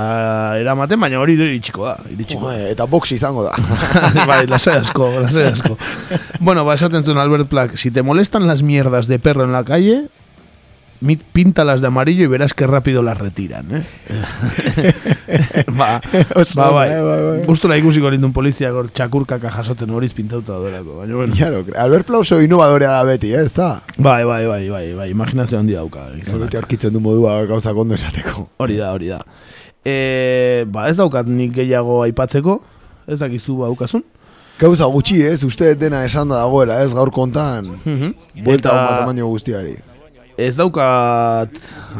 eramaten, baina hori iritsiko da, iritsiko. Joder, eta box izango da. bai, lasai asko, lasai asko. bueno, ba, esaten zuen Albert Plack, si te molestan las mierdas de perro en la calle, píntalas de amarillo y verás que rápido las retiran, ¿eh? ba, Oso ba, bai. eh, bai, bai. Gustura ikusiko nindun polizia gor txakurkaka jasotzen horiz pintauta dorako, baina bueno. Claro, Albert Plauso innovadorea da beti, eh, ez da? Bai, bai, bai, bai, bai, imaginazio handi dauka. Beti aurkitzen du modua gauza kondo esateko. Hori da, hori da. E, ba, ez daukat nik gehiago aipatzeko, ez dakizu baukazun. Gauza gutxi, ez? Uste dena esan da dagoela, ez? Gaur kontan. Buelta Eta- hon bat guztiari. Ez daukat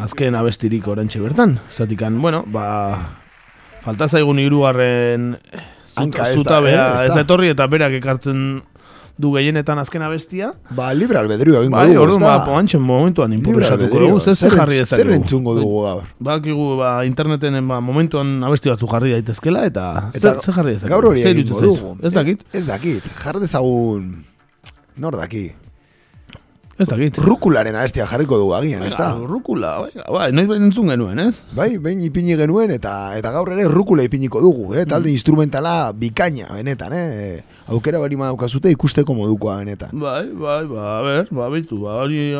azken abestirik orantxe bertan. Zatikan, bueno, ba, falta zaigun hirugarren Hanka ez da, zutabea eh, ez da. etorri eta berak ekartzen du gehienetan azken abestia. Ba, libre albedrio egingo Bai, dugu, orduan, ba, poantxen momentuan improvisatuko dugu, ze, ze Zer jarri entz- ezakegu. zer entzungo dugu gaur? Bakigu, ba, interneten ba, momentuan abesti batzu jarri daitezkela, eta, Eta zer, zer jarri ezakegu. gaur hori Zer egingo dugu. Ez dakit. Ez dakit, jar dezagun... Nor daki? Ez dakit. Rukularen abestia jarriko dugu agian, ez da? Rukula, bai, bai, noiz behin entzun genuen, ez? Bai, behin ipini genuen eta eta gaur ere rukula ipiniko dugu, eh? Mm. talde instrumentala bikaina, benetan, eh? aukera bari daukazute ikusteko modukoa, benetan. Bai, bai, ba, a ber, ba, bitu, ba, hori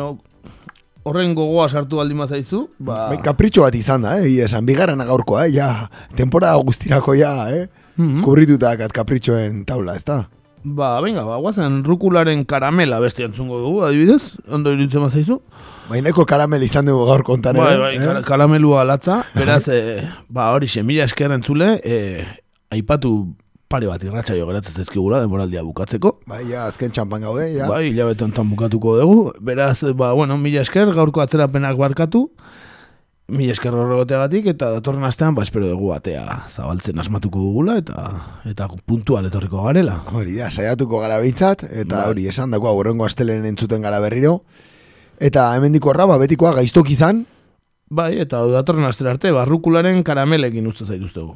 horren gogoa sartu baldin bazaizu, ba... Bai, kapritxo bat izan da, eh? Esan, bigarrena gaurkoa, eh? ja, temporada guztirako ja, eh? Mhm. kubrituta kat kapritxoen taula, ez da? Ba, venga, ba, guazen rukularen karamela besti entzungo dugu, adibidez, ondo iruditzen bazaizu. Baineko karamel izan dugu gaur kontan, Bai, eh? bai, Eh? kar- karamelua latza, beraz, e, ba, hori mila esker entzule, e, aipatu pare bat irratxa jo geratzen zaizkigula, denboraldia bukatzeko. Bai, ja, azken txampan gaude, ja. Bai, hilabete honetan bukatuko dugu. Beraz, ba, bueno, mila esker, gaurko atzerapenak barkatu. Mila esker horregoteagatik, eta datorren astean, ba, espero dugu batea zabaltzen asmatuko dugula, eta eta puntual etorriko garela. Hori da, saiatuko gara behintzat, eta Bai. hori esan dagoa horrengo astelen entzuten gara berriro. Eta hemendiko erra, ba, betikoa gaiztok izan, Bai, eta datorren astera arte, barrukularen karamelekin uste zaituztegu.